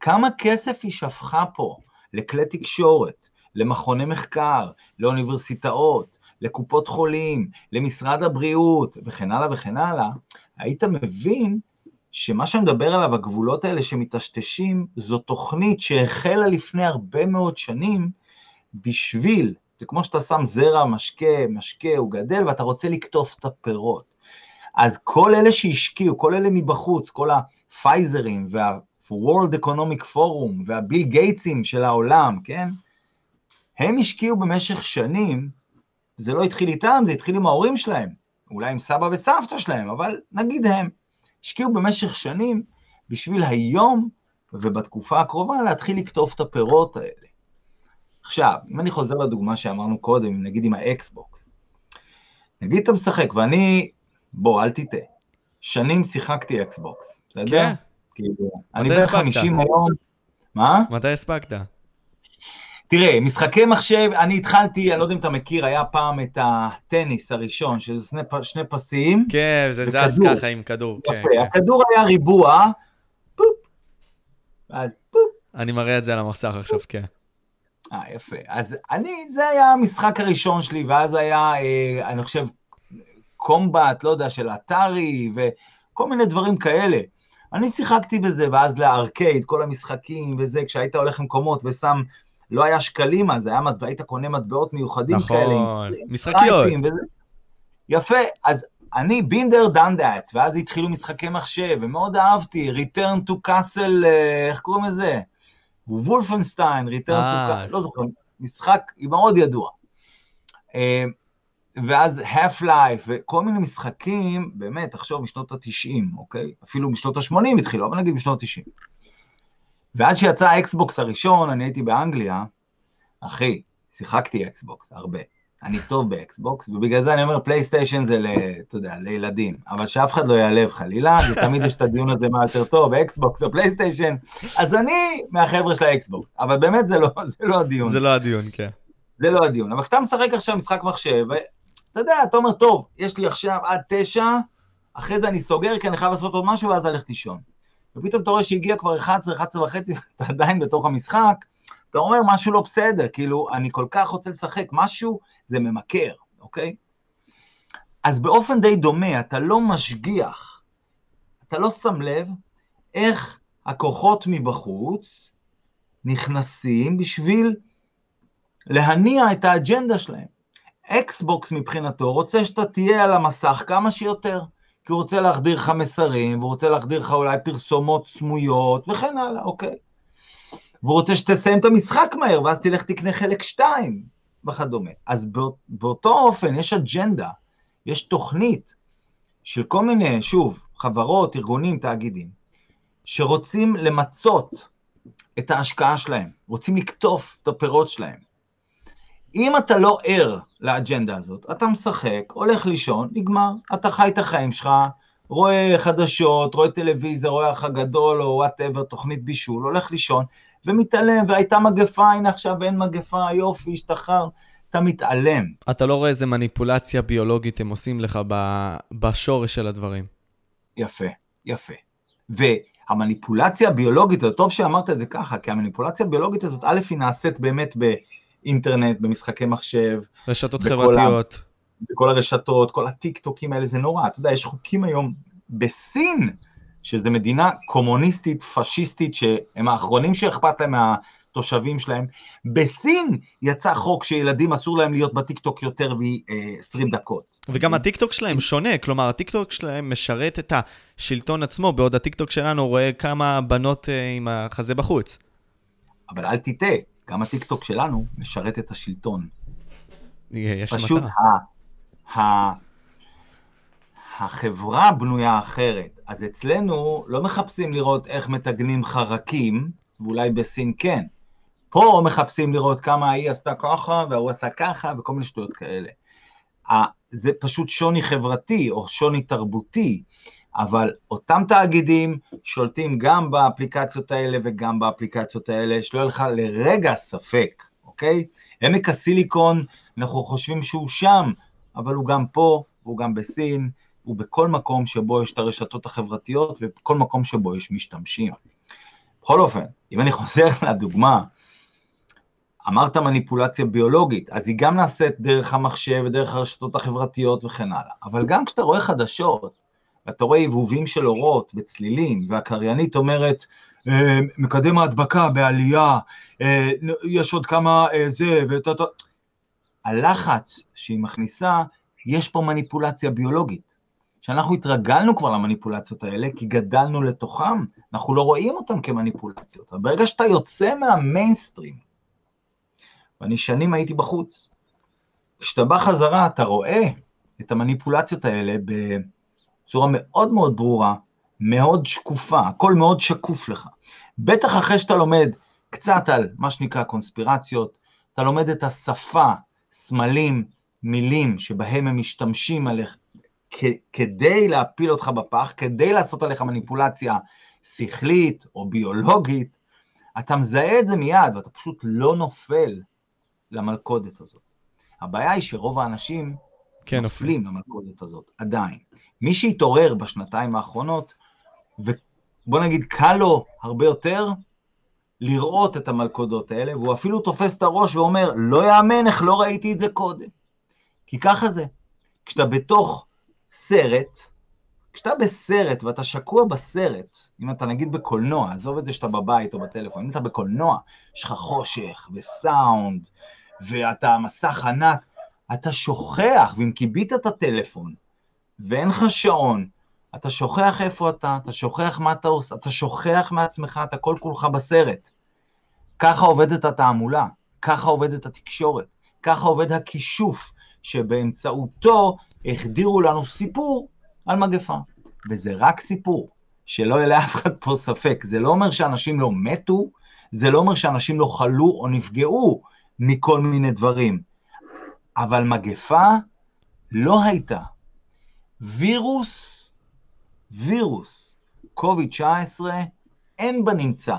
כמה כסף היא שפכה פה לכלי תקשורת, למכוני מחקר, לאוניברסיטאות, לקופות חולים, למשרד הבריאות, וכן הלאה וכן הלאה, היית מבין שמה שאני מדבר עליו, הגבולות האלה שמטשטשים, זו תוכנית שהחלה לפני הרבה מאוד שנים בשביל, זה כמו שאתה שם זרע, משקה, משקה, הוא גדל ואתה רוצה לקטוף את הפירות. אז כל אלה שהשקיעו, כל אלה מבחוץ, כל הפייזרים וה-World Economic Forum והביל גייטסים של העולם, כן? הם השקיעו במשך שנים, זה לא התחיל איתם, זה התחיל עם ההורים שלהם, אולי עם סבא וסבתא שלהם, אבל נגיד הם. השקיעו במשך שנים בשביל היום ובתקופה הקרובה להתחיל לקטוף את הפירות האלה. עכשיו, אם אני חוזר לדוגמה שאמרנו קודם, נגיד עם האקסבוקס, נגיד אתה משחק, ואני, בוא, אל תטעה, שנים שיחקתי אקסבוקס, יודע? כן. כאילו, אני בערך 50 היום, מה? מתי הספקת? תראה, משחקי מחשב, אני התחלתי, אני לא יודע אם אתה מכיר, היה פעם את הטניס הראשון, שזה שני, שני פסים. כן, זה זז ככה עם כדור. יפה, כן, כן. הכדור היה ריבוע, פופ, פופ. אני מראה את זה על המסך עכשיו, כן. אה, יפה. אז אני, זה היה המשחק הראשון שלי, ואז היה, אה, אני חושב, קומבט, לא יודע, של אתרי, וכל מיני דברים כאלה. אני שיחקתי בזה, ואז לארקייד, כל המשחקים וזה, כשהיית הולך למקומות ושם לא היה שקלים אז, היה היית קונה מטבעות מיוחדים נכון, כאלה, עם משחקיות. יפה, אז אני בינדר דן דאט, ואז התחילו משחקי מחשב, ומאוד אהבתי, Return to Castle, אה, איך קוראים לזה? וולפנשטיין, Return to אה. לא זוכר, משחק מאוד ידוע. אה, ואז Half-Life, וכל מיני משחקים, באמת, תחשוב, משנות ה-90, אוקיי? אפילו משנות ה-80 התחילו, אבל נגיד משנות ה-90. ואז שיצא האקסבוקס הראשון, אני הייתי באנגליה, אחי, שיחקתי אקסבוקס, הרבה. אני טוב באקסבוקס, ובגלל זה אני אומר פלייסטיישן זה, ל, אתה יודע, לילדים, אבל שאף אחד לא יעלב חלילה, כי תמיד יש את הדיון הזה מה יותר טוב, אקסבוקס או פלייסטיישן, אז אני מהחבר'ה של האקסבוקס, אבל באמת זה לא, זה לא הדיון. זה לא הדיון, כן. זה לא הדיון, אבל כשאתה משחק עכשיו משחק מחשב, אתה יודע, אתה אומר, טוב, יש לי עכשיו עד תשע, אחרי זה אני סוגר כי אני חייב לעשות עוד משהו ואז ללכת לישון. ופתאום אתה רואה שהגיע כבר 11, 11 וחצי, אתה עדיין בתוך המשחק, אתה אומר משהו לא בסדר, כאילו, אני כל כך רוצה לשחק משהו, זה ממכר, אוקיי? אז באופן די דומה, אתה לא משגיח, אתה לא שם לב איך הכוחות מבחוץ נכנסים בשביל להניע את האג'נדה שלהם. אקסבוקס מבחינתו רוצה שאתה תהיה על המסך כמה שיותר, כי הוא רוצה להחדיר לך מסרים, והוא רוצה להחדיר לך אולי פרסומות סמויות וכן הלאה, אוקיי? והוא רוצה שתסיים את המשחק מהר, ואז תלך תקנה חלק 2 וכדומה. אז בא, באותו אופן יש אג'נדה, יש תוכנית של כל מיני, שוב, חברות, ארגונים, תאגידים, שרוצים למצות את ההשקעה שלהם, רוצים לקטוף את הפירות שלהם. אם אתה לא ער לאג'נדה הזאת, אתה משחק, הולך לישון, נגמר, אתה חי את החיים שלך, רואה חדשות, רואה טלוויזיה, רואה אח הגדול או וואטאבר, תוכנית בישול, הולך לישון, ומתעלם, והייתה מגפה, הנה עכשיו אין מגפה, יופי, השתחרר, אתה מתעלם. אתה לא רואה איזה מניפולציה ביולוגית הם עושים לך בשורש של הדברים. יפה, יפה. והמניפולציה הביולוגית, זה טוב שאמרת את זה ככה, כי המניפולציה הביולוגית הזאת, א', היא נעשית באמת באינטרנט, במשחקי מחשב. רשתות חברתיות. ה... בכל הרשתות, כל הטיק טוקים האלה, זה נורא. אתה יודע, יש חוקים היום בסין, שזו מדינה קומוניסטית, פשיסטית, שהם האחרונים שאכפת להם מהתושבים שלהם. בסין יצא חוק שילדים אסור להם להיות בטיקטוק יותר מ-20 דקות. וגם הטיקטוק שלהם שונה, כלומר, הטיקטוק שלהם משרת את השלטון עצמו, בעוד הטיקטוק שלנו רואה כמה בנות אה, עם החזה בחוץ. אבל אל תטעה, גם הטיקטוק שלנו משרת את השלטון. יש פשוט ה... ה... החברה בנויה אחרת. אז אצלנו לא מחפשים לראות איך מתגנים חרקים, ואולי בסין כן. פה מחפשים לראות כמה ההיא עשתה ככה, והוא עשה ככה, וכל מיני שטויות כאלה. זה פשוט שוני חברתי, או שוני תרבותי, אבל אותם תאגידים שולטים גם באפליקציות האלה וגם באפליקציות האלה, שלא יהיה לך לרגע ספק, אוקיי? עמק הסיליקון, אנחנו חושבים שהוא שם, אבל הוא גם פה, והוא גם בסין, הוא בכל מקום שבו יש את הרשתות החברתיות ובכל מקום שבו יש משתמשים. בכל אופן, אם אני חוזר לדוגמה, אמרת מניפולציה ביולוגית, אז היא גם נעשית דרך המחשב ודרך הרשתות החברתיות וכן הלאה, אבל גם כשאתה רואה חדשות, ואתה רואה הבהובים של אורות וצלילים, והקריינית אומרת, אה, מקדם ההדבקה בעלייה, אה, יש עוד כמה אה, זה, ואתה... הלחץ שהיא מכניסה, יש פה מניפולציה ביולוגית. שאנחנו התרגלנו כבר למניפולציות האלה, כי גדלנו לתוכם, אנחנו לא רואים אותם כמניפולציות. אבל ברגע שאתה יוצא מהמיינסטרים, ואני שנים הייתי בחוץ, כשאתה בא חזרה אתה רואה את המניפולציות האלה בצורה מאוד מאוד ברורה, מאוד שקופה, הכל מאוד שקוף לך. בטח אחרי שאתה לומד קצת על מה שנקרא קונספירציות, אתה לומד את השפה, סמלים, מילים שבהם הם משתמשים עליך, כדי להפיל אותך בפח, כדי לעשות עליך מניפולציה שכלית או ביולוגית, אתה מזהה את זה מיד ואתה פשוט לא נופל למלכודת הזאת. הבעיה היא שרוב האנשים כן, נופלים נופל. למלכודת הזאת, עדיין. מי שהתעורר בשנתיים האחרונות, ובוא נגיד קל לו הרבה יותר לראות את המלכודות האלה, והוא אפילו תופס את הראש ואומר, לא יאמן איך לא ראיתי את זה קודם. כי ככה זה. כשאתה בתוך סרט, כשאתה בסרט ואתה שקוע בסרט, אם אתה נגיד בקולנוע, עזוב את זה שאתה בבית או בטלפון, אם אתה בקולנוע, יש לך חושך וסאונד, ואתה מסך ענק, אתה שוכח, ואם כיבית את הטלפון, ואין לך שעון, אתה שוכח איפה אתה, אתה שוכח מה אתה עושה, אתה שוכח מעצמך, אתה כל כולך בסרט. ככה עובדת התעמולה, ככה עובדת התקשורת, ככה עובד הכישוף, שבאמצעותו החדירו לנו סיפור על מגפה. וזה רק סיפור, שלא יהיה לאף אחד פה ספק. זה לא אומר שאנשים לא מתו, זה לא אומר שאנשים לא חלו או נפגעו מכל מיני דברים. אבל מגפה לא הייתה. וירוס, וירוס, קוביד-19, אין בנמצא.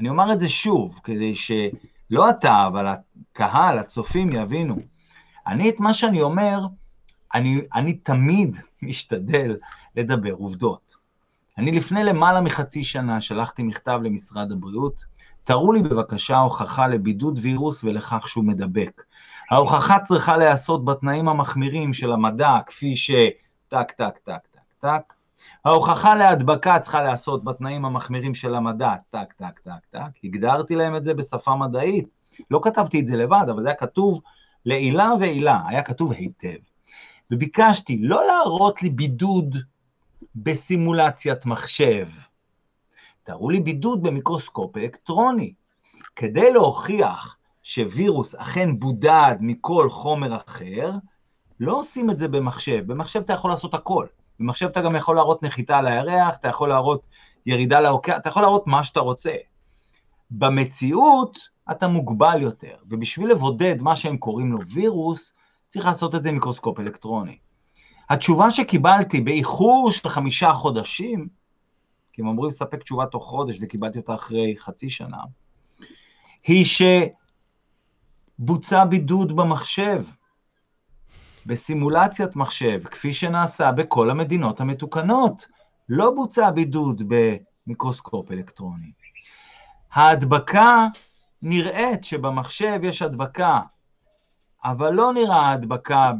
אני אומר את זה שוב, כדי שלא אתה, אבל הקהל, הצופים יבינו. אני את מה שאני אומר, אני, אני תמיד משתדל לדבר עובדות. אני לפני למעלה מחצי שנה שלחתי מכתב למשרד הבריאות, תראו לי בבקשה הוכחה לבידוד וירוס ולכך שהוא מדבק. ההוכחה צריכה להיעשות בתנאים המחמירים של המדע, כפי ש... טק, טק, טק, טק, טק. ההוכחה להדבקה צריכה להיעשות בתנאים המחמירים של המדע, טק, טק, טק, טק. הגדרתי להם את זה בשפה מדעית. לא כתבתי את זה לבד, אבל זה היה כתוב לעילה ועילה, היה כתוב היטב. וביקשתי לא להראות לי בידוד בסימולציית מחשב. תראו לי בידוד במיקרוסקופ אלקטרוני. כדי להוכיח שווירוס אכן בודד מכל חומר אחר, לא עושים את זה במחשב. במחשב אתה יכול לעשות הכל. במחשב אתה גם יכול להראות נחיתה על הירח, אתה יכול להראות ירידה לאוקיין, אתה יכול להראות מה שאתה רוצה. במציאות אתה מוגבל יותר, ובשביל לבודד מה שהם קוראים לו וירוס, צריך לעשות את זה עם מיקרוסקופ אלקטרוני. התשובה שקיבלתי באיחור של חמישה חודשים, כי הם אמורים לספק תשובה תוך חודש וקיבלתי אותה אחרי חצי שנה, היא שבוצע בידוד במחשב, בסימולציית מחשב, כפי שנעשה בכל המדינות המתוקנות. לא בוצע בידוד במיקרוסקופ אלקטרוני. ההדבקה נראית שבמחשב יש הדבקה, אבל לא נראה הדבקה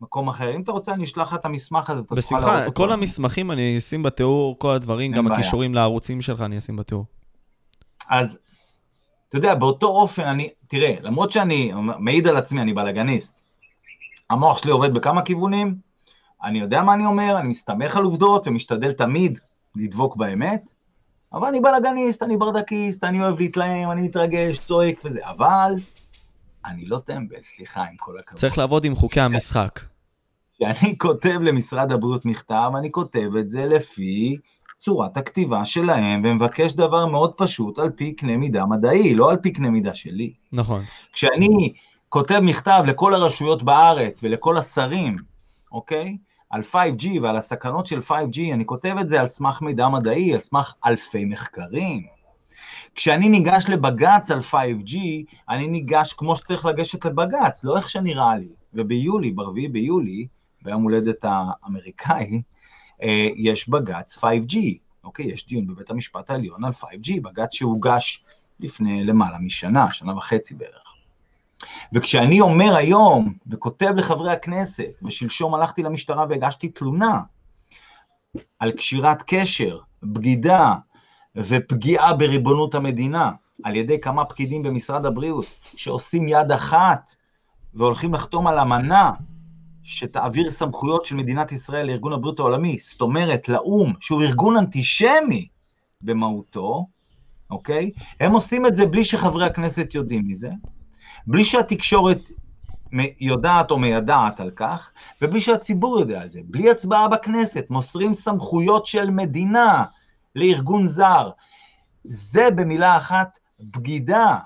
במקום אחר. אם אתה רוצה, אני אשלח לך את המסמך הזה, בשמחה, כל המסמכים אני אשים בתיאור, כל הדברים, גם בעיה. הכישורים לערוצים שלך אני אשים בתיאור. אז, אתה יודע, באותו אופן, אני, תראה, למרות שאני מעיד על עצמי, אני בלאגניסט, המוח שלי עובד בכמה כיוונים, אני יודע מה אני אומר, אני מסתמך על עובדות ומשתדל תמיד לדבוק באמת, אבל אני בלאגניסט, אני ברדקיסט, אני אוהב להתלהם, אני מתרגש, צועק וזה, אבל אני לא טמבל, סליחה, עם כל הכבוד. צריך לעבוד עם חוקי המשחק. כשאני כותב למשרד הבריאות מכתב, אני כותב את זה לפי צורת הכתיבה שלהם, ומבקש דבר מאוד פשוט על פי קנה מידה מדעי, לא על פי קנה מידה שלי. נכון. כשאני כותב מכתב לכל הרשויות בארץ ולכל השרים, אוקיי? על 5G ועל הסכנות של 5G, אני כותב את זה על סמך מידע מדעי, על סמך אלפי מחקרים. כשאני ניגש לבג"ץ על 5G, אני ניגש כמו שצריך לגשת לבג"ץ, לא איך שנראה לי. וביולי, ב-4 ביולי, ביום הולדת האמריקאי, אה, יש בג"ץ 5G, אוקיי? יש דיון בבית המשפט העליון על 5G, בג"ץ שהוגש לפני למעלה משנה, שנה וחצי בערך. וכשאני אומר היום, וכותב לחברי הכנסת, ושלשום הלכתי למשטרה והגשתי תלונה על קשירת קשר, בגידה ופגיעה בריבונות המדינה על ידי כמה פקידים במשרד הבריאות, שעושים יד אחת והולכים לחתום על אמנה שתעביר סמכויות של מדינת ישראל לארגון הבריאות העולמי, זאת אומרת לאו"ם, שהוא ארגון אנטישמי במהותו, אוקיי? הם עושים את זה בלי שחברי הכנסת יודעים מזה, בלי שהתקשורת יודעת או מיידעת על כך, ובלי שהציבור יודע על זה. בלי הצבעה בכנסת, מוסרים סמכויות של מדינה לארגון זר. זה במילה אחת בגידה.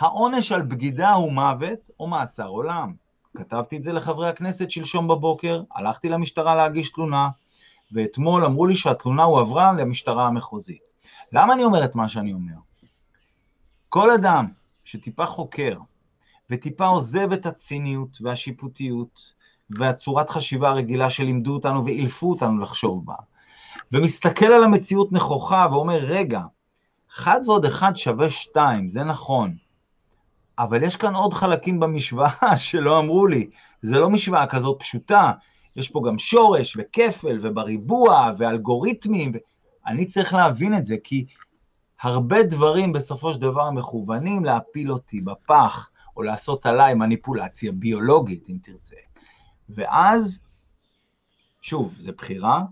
העונש על בגידה הוא מוות או מאסר עולם. כתבתי את זה לחברי הכנסת שלשום בבוקר, הלכתי למשטרה להגיש תלונה, ואתמול אמרו לי שהתלונה הועברה למשטרה המחוזית. למה אני אומר את מה שאני אומר? כל אדם שטיפה חוקר וטיפה עוזב את הציניות והשיפוטיות והצורת חשיבה הרגילה שלימדו אותנו ואילפו אותנו לחשוב בה, ומסתכל על המציאות נכוחה ואומר, רגע, אחד ועוד אחד שווה שתיים, זה נכון, אבל יש כאן עוד חלקים במשוואה שלא אמרו לי, זה לא משוואה כזאת פשוטה, יש פה גם שורש וכפל ובריבוע ואלגוריתמים, אני צריך להבין את זה, כי הרבה דברים בסופו של דבר מכוונים להפיל אותי בפח, או לעשות עליי מניפולציה ביולוגית, אם תרצה. ואז, שוב, זו בחירה,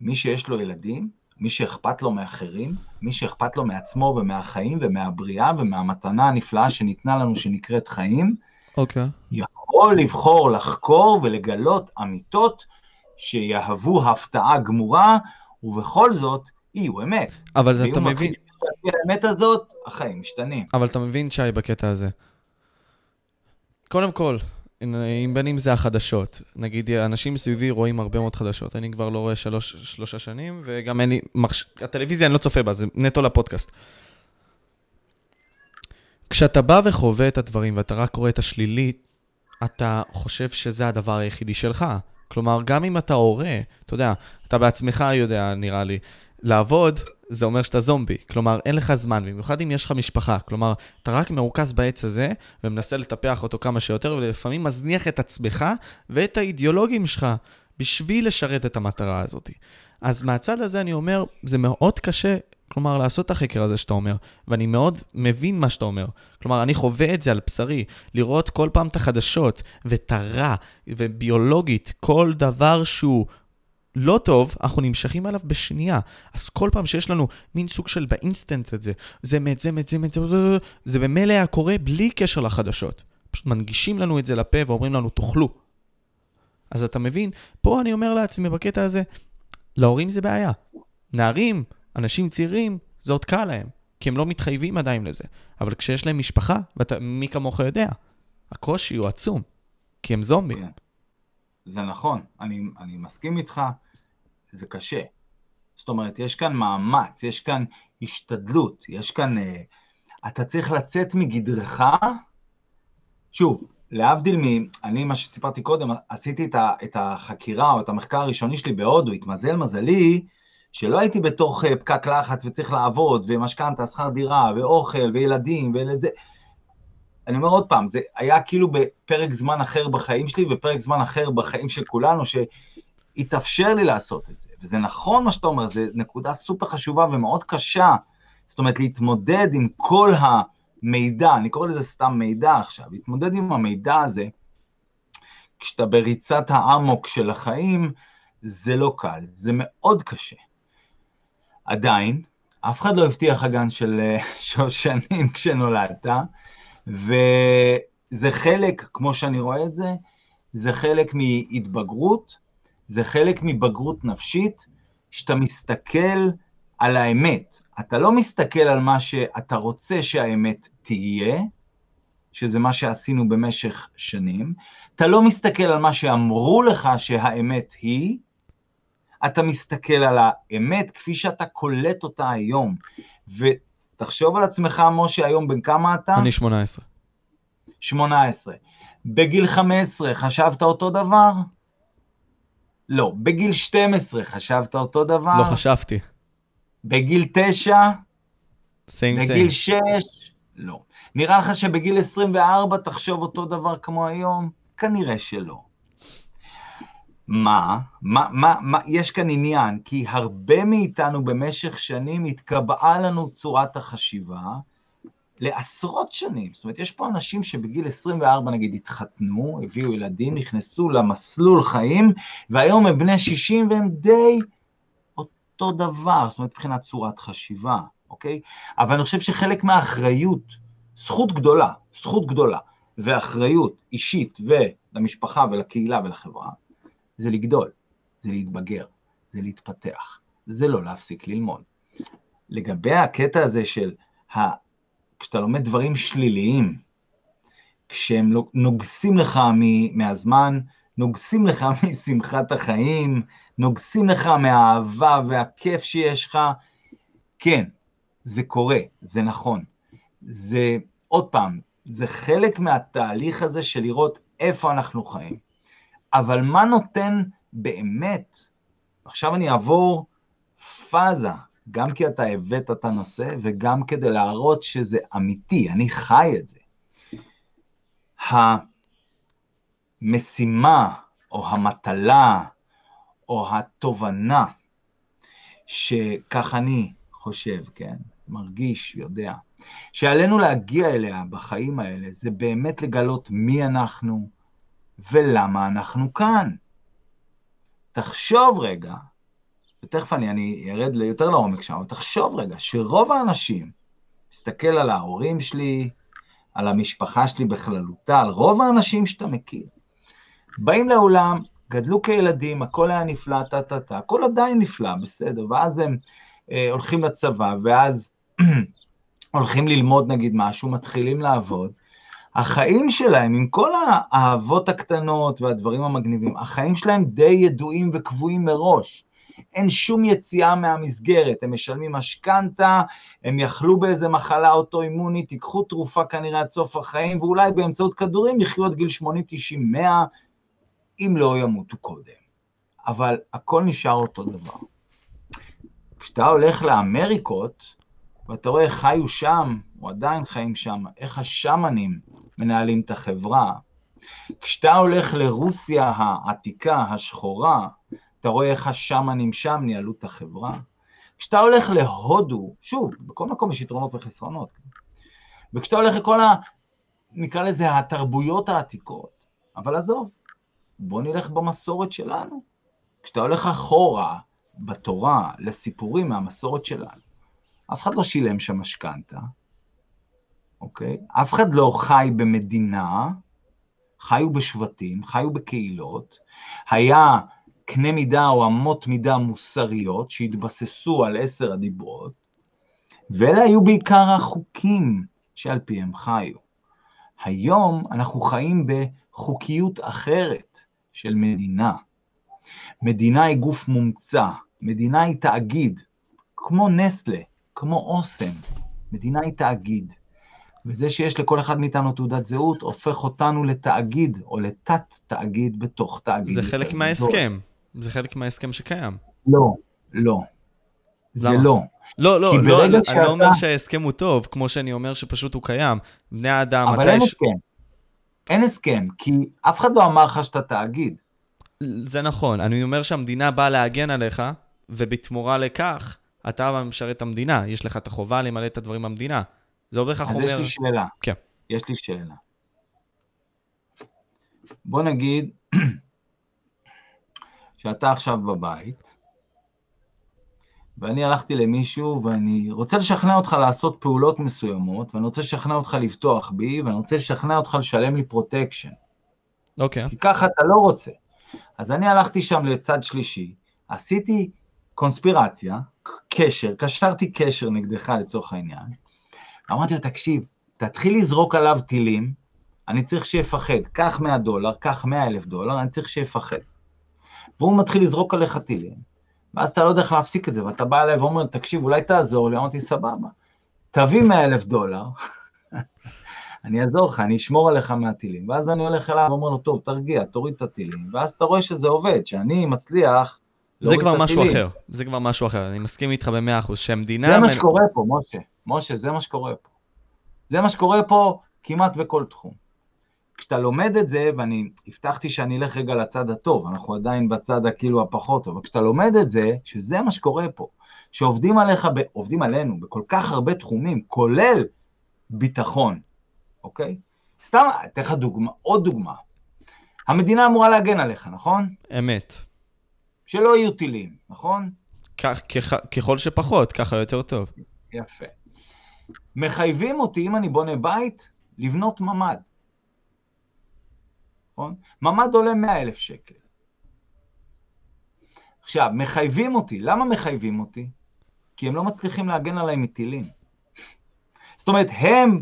מי שיש לו ילדים, מי שאכפת לו מאחרים, מי שאכפת לו מעצמו ומהחיים ומהבריאה ומהמתנה הנפלאה שניתנה לנו שנקראת חיים, okay. אוקיי. יכול לבחור לחקור ולגלות אמיתות שיהוו הפתעה גמורה, ובכל זאת יהיו אמת. אבל אתה מבין... האמת הזאת, החיים משתנים. אבל אתה מבין, שי, בקטע הזה. קודם כל, אם בין אם זה החדשות, נגיד אנשים סביבי רואים הרבה מאוד חדשות, אני כבר לא רואה שלוש, שלושה שנים, וגם אין לי, מחש... הטלוויזיה אני לא צופה בה, זה נטו לפודקאסט. כשאתה בא וחווה את הדברים ואתה רק רואה את השלילי, אתה חושב שזה הדבר היחידי שלך. כלומר, גם אם אתה הורה, אתה יודע, אתה בעצמך יודע, נראה לי, לעבוד, זה אומר שאתה זומבי. כלומר, אין לך זמן, במיוחד אם יש לך משפחה. כלומר, אתה רק מרוכז בעץ הזה, ומנסה לטפח אותו כמה שיותר, ולפעמים מזניח את עצמך ואת האידיאולוגים שלך בשביל לשרת את המטרה הזאת. אז מהצד הזה אני אומר, זה מאוד קשה, כלומר, לעשות את החקר הזה שאתה אומר, ואני מאוד מבין מה שאתה אומר. כלומר, אני חווה את זה על בשרי, לראות כל פעם את החדשות, ואת הרע, וביולוגית, כל דבר שהוא לא טוב, אנחנו נמשכים עליו בשנייה. אז כל פעם שיש לנו מין סוג של באינסטנט את זה, זה מת, זה מת, זה מת, זה במילא היה קורה בלי קשר לחדשות. פשוט מנגישים לנו את זה לפה ואומרים לנו, תאכלו. אז אתה מבין, פה אני אומר לעצמי בקטע הזה, להורים זה בעיה. נערים, אנשים צעירים, זה עוד קל להם, כי הם לא מתחייבים עדיין לזה. אבל כשיש להם משפחה, ומי כמוך יודע, הקושי הוא עצום, כי הם זומבים. כן. זה נכון, אני, אני מסכים איתך, זה קשה. זאת אומרת, יש כאן מאמץ, יש כאן השתדלות, יש כאן... אה, אתה צריך לצאת מגדרך. שוב, להבדיל מ... אני, מה שסיפרתי קודם, עשיתי את, ה, את החקירה או את המחקר הראשוני שלי בהודו, התמזל מזלי, שלא הייתי בתוך אה, פקק לחץ וצריך לעבוד, ומשכנתה, שכר דירה, ואוכל, וילדים, ולזה. אני אומר עוד פעם, זה היה כאילו בפרק זמן אחר בחיים שלי, ופרק זמן אחר בחיים של כולנו, שהתאפשר לי לעשות את זה. וזה נכון מה שאתה אומר, זו נקודה סופר חשובה ומאוד קשה. זאת אומרת, להתמודד עם כל המידע, אני קורא לזה סתם מידע עכשיו, להתמודד עם המידע הזה, כשאתה בריצת האמוק של החיים, זה לא קל, זה מאוד קשה. עדיין, אף אחד לא הבטיח הגן של שושנים כשנולדת, וזה חלק, כמו שאני רואה את זה, זה חלק מהתבגרות, זה חלק מבגרות נפשית, שאתה מסתכל על האמת. אתה לא מסתכל על מה שאתה רוצה שהאמת תהיה, שזה מה שעשינו במשך שנים, אתה לא מסתכל על מה שאמרו לך שהאמת היא, אתה מסתכל על האמת כפי שאתה קולט אותה היום. ותחשוב על עצמך, משה, היום בן כמה אתה? אני 18. 18. בגיל 15 חשבת אותו דבר? לא. בגיל 12 חשבת אותו דבר? לא חשבתי. בגיל 9? סיים סיים. בגיל 6? לא. נראה לך שבגיל 24 תחשוב אותו דבר כמו היום? כנראה שלא. מה? מה, מה, מה, יש כאן עניין, כי הרבה מאיתנו במשך שנים התקבעה לנו צורת החשיבה לעשרות שנים. זאת אומרת, יש פה אנשים שבגיל 24 נגיד התחתנו, הביאו ילדים, נכנסו למסלול חיים, והיום הם בני 60 והם די אותו דבר, זאת אומרת, מבחינת צורת חשיבה, אוקיי? אבל אני חושב שחלק מהאחריות, זכות גדולה, זכות גדולה, ואחריות אישית ולמשפחה ולקהילה ולחברה, זה לגדול, זה להתבגר, זה להתפתח, זה לא להפסיק ללמוד. לגבי הקטע הזה של ה... כשאתה לומד דברים שליליים, כשהם לא- נוגסים לך מהזמן, נוגסים לך משמחת החיים, נוגסים לך מהאהבה והכיף שיש לך, כן, זה קורה, זה נכון. זה, עוד פעם, זה חלק מהתהליך הזה של לראות איפה אנחנו חיים. אבל מה נותן באמת? עכשיו אני אעבור פאזה, גם כי אתה הבאת את הנושא וגם כדי להראות שזה אמיתי, אני חי את זה. המשימה או המטלה או התובנה שכך אני חושב, כן, מרגיש, יודע, שעלינו להגיע אליה בחיים האלה זה באמת לגלות מי אנחנו, ולמה אנחנו כאן. תחשוב רגע, ותכף אני, אני ארד יותר לעומק שם, תחשוב רגע שרוב האנשים, מסתכל על ההורים שלי, על המשפחה שלי בכללותה, על רוב האנשים שאתה מכיר, באים לעולם, גדלו כילדים, הכל היה נפלא, טה-טה-טה, הכל עדיין נפלא, בסדר, ואז הם אה, הולכים לצבא, ואז הולכים ללמוד נגיד משהו, מתחילים לעבוד, החיים שלהם, עם כל האהבות הקטנות והדברים המגניבים, החיים שלהם די ידועים וקבועים מראש. אין שום יציאה מהמסגרת, הם משלמים משכנתה, הם יכלו באיזה מחלה אוטואימונית, ייקחו תרופה כנראה עד סוף החיים, ואולי באמצעות כדורים יחיו עד גיל 80, 90, 100, אם לא ימותו קודם. אבל הכל נשאר אותו דבר. כשאתה הולך לאמריקות, ואתה רואה איך חיו שם, או עדיין חיים שם, איך השמנים מנהלים את החברה. כשאתה הולך לרוסיה העתיקה, השחורה, אתה רואה איך השמנים שם ניהלו את החברה. כשאתה הולך להודו, שוב, בכל מקום יש יתרונות וחסרונות, וכשאתה הולך לכל ה... נקרא לזה התרבויות העתיקות, אבל עזוב, בוא נלך במסורת שלנו. כשאתה הולך אחורה בתורה לסיפורים מהמסורת שלנו, אף אחד לא שילם שם משכנתה, אוקיי? אף אחד לא חי במדינה, חיו בשבטים, חיו בקהילות, היה קנה מידה או אמות מידה מוסריות שהתבססו על עשר הדיברות, ואלה היו בעיקר החוקים שעל פיהם חיו. היום אנחנו חיים בחוקיות אחרת של מדינה. מדינה היא גוף מומצא, מדינה היא תאגיד, כמו נסטלה, כמו אוסם, מדינה היא תאגיד. וזה שיש לכל אחד מאיתנו תעודת זהות, הופך אותנו לתאגיד, או לתת-תאגיד בתוך תאגיד. זה חלק מההסכם. זה חלק מההסכם שקיים. לא, לא. זה לא. לא, לא, לא, אני שאתה... לא אומר שההסכם הוא טוב, כמו שאני אומר שפשוט הוא קיים. בני האדם, אבל אין ש... הסכם. אין הסכם, כי אף אחד לא אמר לך שאתה תאגיד. זה נכון, אני אומר שהמדינה באה להגן עליך, ובתמורה לכך, אתה משרת את המדינה, יש לך את החובה למלא את הדברים במדינה. זה לא בהכרח אומר... אז יש לי שאלה. כן. יש לי שאלה. בוא נגיד שאתה עכשיו בבית, ואני הלכתי למישהו ואני רוצה לשכנע אותך לעשות פעולות מסוימות, ואני רוצה לשכנע אותך לבטוח בי, ואני רוצה לשכנע אותך לשלם לי פרוטקשן. אוקיי. Okay. כי ככה אתה לא רוצה. אז אני הלכתי שם לצד שלישי, עשיתי קונספירציה, קשר, קשרתי קשר נגדך לצורך העניין, אמרתי לו, תקשיב, תתחיל לזרוק עליו טילים, אני צריך שיפחד, קח 100 דולר, קח 100 אלף דולר, אני צריך שיפחד. והוא מתחיל לזרוק עליך טילים, ואז אתה לא יודע איך להפסיק את זה, ואתה בא אליי ואומר, תקשיב, אולי תעזור לי, אמרתי, סבבה, תביא 100 אלף דולר, אני אעזור לך, אני אשמור עליך מהטילים, ואז אני הולך אליו ואומר לו, טוב, תרגיע, תוריד את הטילים, ואז אתה רואה שזה עובד, שאני מצליח זה כבר משהו אחר, זה כבר משהו אחר, אני מסכים איתך במאה אחוז, שהמדינה... זה מה שקורה פה, משה, משה, זה מה שקורה פה. זה מה שקורה פה כמעט בכל תחום. כשאתה לומד את זה, ואני הבטחתי שאני אלך רגע לצד הטוב, אנחנו עדיין בצד הכאילו הפחות טוב, אבל כשאתה לומד את זה, שזה מה שקורה פה, שעובדים עליך, ב, עובדים עלינו בכל כך הרבה תחומים, כולל ביטחון, אוקיי? סתם, אתן לך דוגמה, עוד דוגמה. המדינה אמורה להגן עליך, נכון? אמת. שלא יהיו טילים, נכון? כך, כח, ככל שפחות, ככה יותר טוב. יפה. מחייבים אותי, אם אני בונה בית, לבנות ממ"ד. נכון? ממ"ד עולה 100 אלף שקל. עכשיו, מחייבים אותי. למה מחייבים אותי? כי הם לא מצליחים להגן עליי מטילים. זאת אומרת, הם,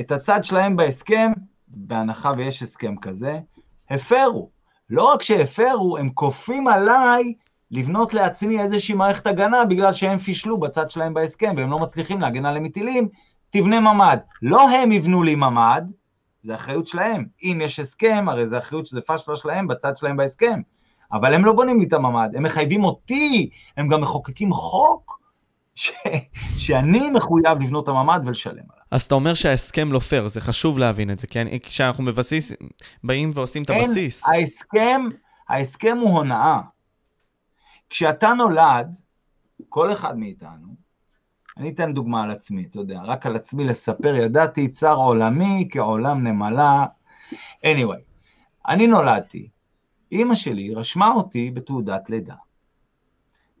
את הצד שלהם בהסכם, בהנחה ויש הסכם כזה, הפרו. לא רק שהפרו, הם כופים עליי לבנות לעצמי איזושהי מערכת הגנה בגלל שהם פישלו בצד שלהם בהסכם והם לא מצליחים להגן עליהם מטילים, תבנה ממ"ד. לא הם יבנו לי ממ"ד, זה אחריות שלהם. אם יש הסכם, הרי זה אחריות שזה פשלה שלהם בצד שלהם בהסכם. אבל הם לא בונים לי את הממ"ד, הם מחייבים אותי, הם גם מחוקקים חוק ש... שאני מחויב לבנות את הממ"ד ולשלם עליו. אז אתה אומר שההסכם לא פייר, זה חשוב להבין את זה, כי אני, כשאנחנו מבסיס, באים ועושים את הבסיס. ההסכם, ההסכם הוא הונאה. כשאתה נולד, כל אחד מאיתנו, אני אתן דוגמה על עצמי, אתה יודע, רק על עצמי לספר, ידעתי צר עולמי כעולם נמלה. anyway, אני נולדתי, אימא שלי רשמה אותי בתעודת לידה.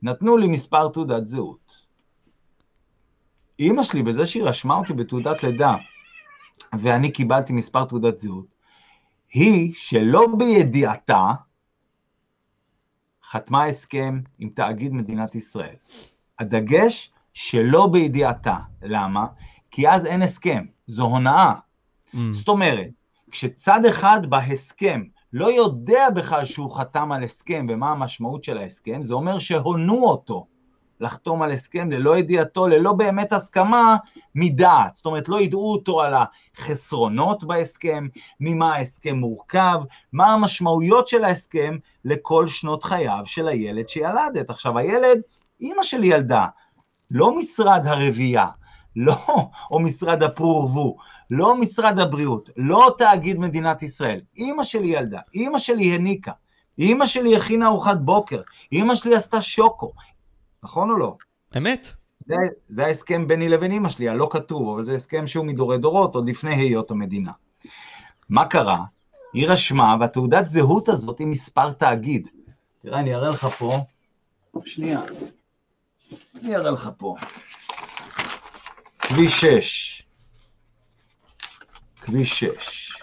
נתנו לי מספר תעודת זהות. אימא שלי, בזה שהיא רשמה אותי בתעודת לידה, ואני קיבלתי מספר תעודת זהות, היא שלא בידיעתה חתמה הסכם עם תאגיד מדינת ישראל. הדגש שלא בידיעתה. למה? כי אז אין הסכם, זו הונאה. Mm. זאת אומרת, כשצד אחד בהסכם לא יודע בכלל שהוא חתם על הסכם ומה המשמעות של ההסכם, זה אומר שהונו אותו לחתום על הסכם ללא ידיעתו, ללא באמת הסכמה מדעת. זאת אומרת, לא ידעו אותו על החסרונות בהסכם, ממה ההסכם מורכב, מה המשמעויות של ההסכם לכל שנות חייו של הילד שילדת. עכשיו, הילד, אימא שלי ילדה, לא משרד הרבייה, לא, או משרד הפרו לא משרד הבריאות, לא תאגיד מדינת ישראל. אימא שלי ילדה, אימא שלי הניקה, אימא שלי הכינה ארוחת בוקר, אימא שלי עשתה שוקו, נכון או לא? אמת. זה, זה ההסכם ביני לבין אימא שלי, הלא כתוב, אבל זה הסכם שהוא מדורי דורות, עוד לפני היות המדינה. מה קרה? היא רשמה, והתעודת זהות הזאת היא מספר תאגיד. תראה, אני אראה לך פה, שנייה, אני אראה לך פה. כביש 6. כביש 6.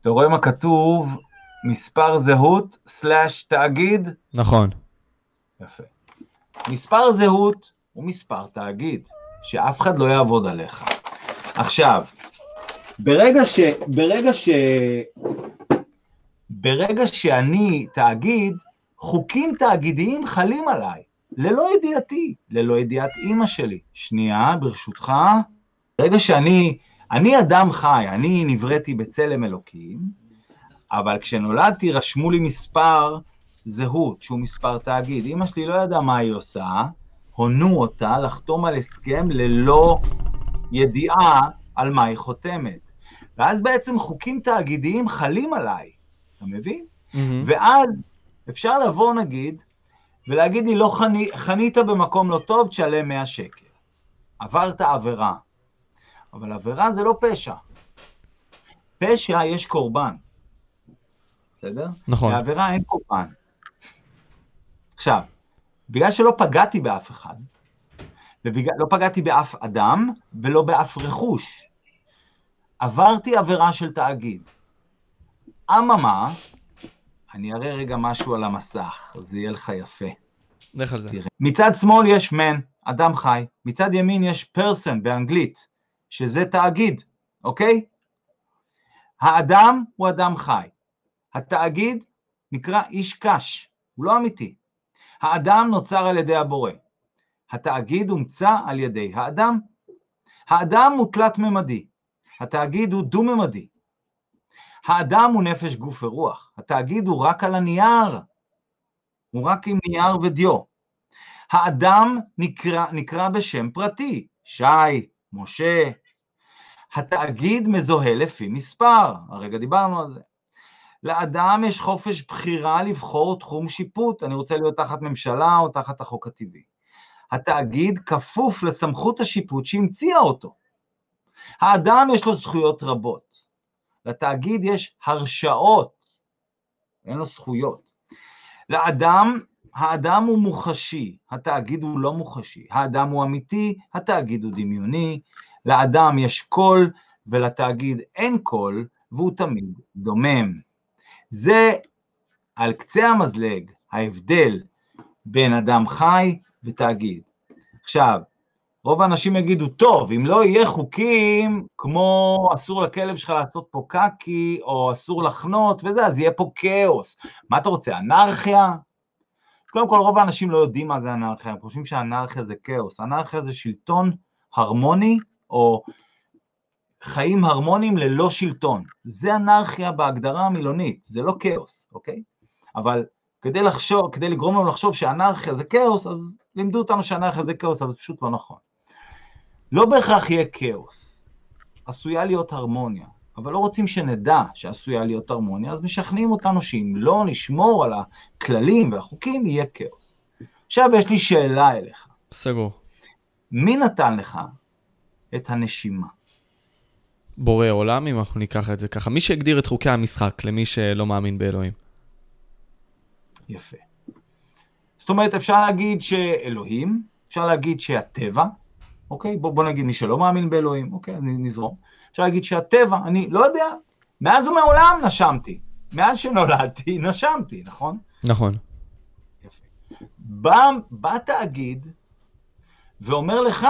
אתה רואה מה כתוב? מספר זהות סלאש תאגיד? נכון. יפה. מספר זהות הוא מספר תאגיד, שאף אחד לא יעבוד עליך. עכשיו, ברגע ש... ברגע ש... ברגע שאני תאגיד, חוקים תאגידיים חלים עליי. ללא ידיעתי, ללא ידיעת אימא שלי. שנייה, ברשותך. ברגע שאני, אני אדם חי, אני נבראתי בצלם אלוקים, אבל כשנולדתי רשמו לי מספר זהות, שהוא מספר תאגיד. אימא שלי לא ידעה מה היא עושה, הונו אותה לחתום על הסכם ללא ידיעה על מה היא חותמת. ואז בעצם חוקים תאגידיים חלים עליי, אתה מבין? Mm-hmm. ואז אפשר לבוא נגיד, ולהגיד לי, לא חני, חנית במקום לא טוב, תשלם 100 שקל. עברת עבירה. אבל עבירה זה לא פשע. פשע יש קורבן. בסדר? נכון. בעבירה אין קורבן. עכשיו, בגלל שלא פגעתי באף אחד, ולא פגעתי באף אדם, ולא באף רכוש, עברתי עבירה של תאגיד. אממה, אני אראה רגע משהו על המסך, זה יהיה לך יפה. לך על זה. תראה. מצד שמאל יש man, אדם חי, מצד ימין יש person באנגלית, שזה תאגיד, אוקיי? האדם הוא אדם חי. התאגיד נקרא איש קש, הוא לא אמיתי. האדם נוצר על ידי הבורא. התאגיד הומצא על ידי האדם. האדם הוא תלת-ממדי, התאגיד הוא דו-ממדי. האדם הוא נפש, גוף ורוח. התאגיד הוא רק על הנייר, הוא רק עם נייר ודיו. האדם נקרא, נקרא בשם פרטי, שי, משה. התאגיד מזוהה לפי מספר, הרגע דיברנו על זה. לאדם יש חופש בחירה לבחור תחום שיפוט, אני רוצה להיות תחת ממשלה או תחת החוק הטבעי. התאגיד כפוף לסמכות השיפוט שהמציאה אותו. האדם יש לו זכויות רבות. לתאגיד יש הרשאות, אין לו זכויות. לאדם, האדם הוא מוחשי, התאגיד הוא לא מוחשי. האדם הוא אמיתי, התאגיד הוא דמיוני. לאדם יש קול ולתאגיד אין קול, והוא תמיד דומם. זה על קצה המזלג ההבדל בין אדם חי ותאגיד. עכשיו, רוב האנשים יגידו, טוב, אם לא יהיה חוקים כמו אסור לכלב שלך לעשות פה קקי, או אסור לחנות וזה, אז יהיה פה כאוס. מה אתה רוצה, אנרכיה? קודם כל, רוב האנשים לא יודעים מה זה אנרכיה, הם חושבים שאנרכיה זה כאוס. אנרכיה זה שלטון הרמוני, או חיים הרמוניים ללא שלטון. זה אנרכיה בהגדרה המילונית, זה לא כאוס, אוקיי? אבל כדי לחשוב, כדי לגרום לנו לחשוב שאנרכיה זה כאוס, אז לימדו אותנו שאנרכיה זה כאוס, אבל זה פשוט לא נכון. לא בהכרח יהיה כאוס, עשויה להיות הרמוניה, אבל לא רוצים שנדע שעשויה להיות הרמוניה, אז משכנעים אותנו שאם לא נשמור על הכללים והחוקים, יהיה כאוס. עכשיו יש לי שאלה אליך. סגור. מי נתן לך את הנשימה? בורא עולם, אם אנחנו ניקח את זה ככה. מי שהגדיר את חוקי המשחק למי שלא מאמין באלוהים. יפה. זאת אומרת, אפשר להגיד שאלוהים, אפשר להגיד שהטבע, אוקיי? בוא, בוא נגיד מי שלא מאמין באלוהים, אוקיי, אני נזרום. אפשר להגיד שהטבע, אני לא יודע, מאז ומעולם נשמתי. מאז שנולדתי, נשמתי, נכון? נכון. יפה. בא, בא תאגיד ואומר לך,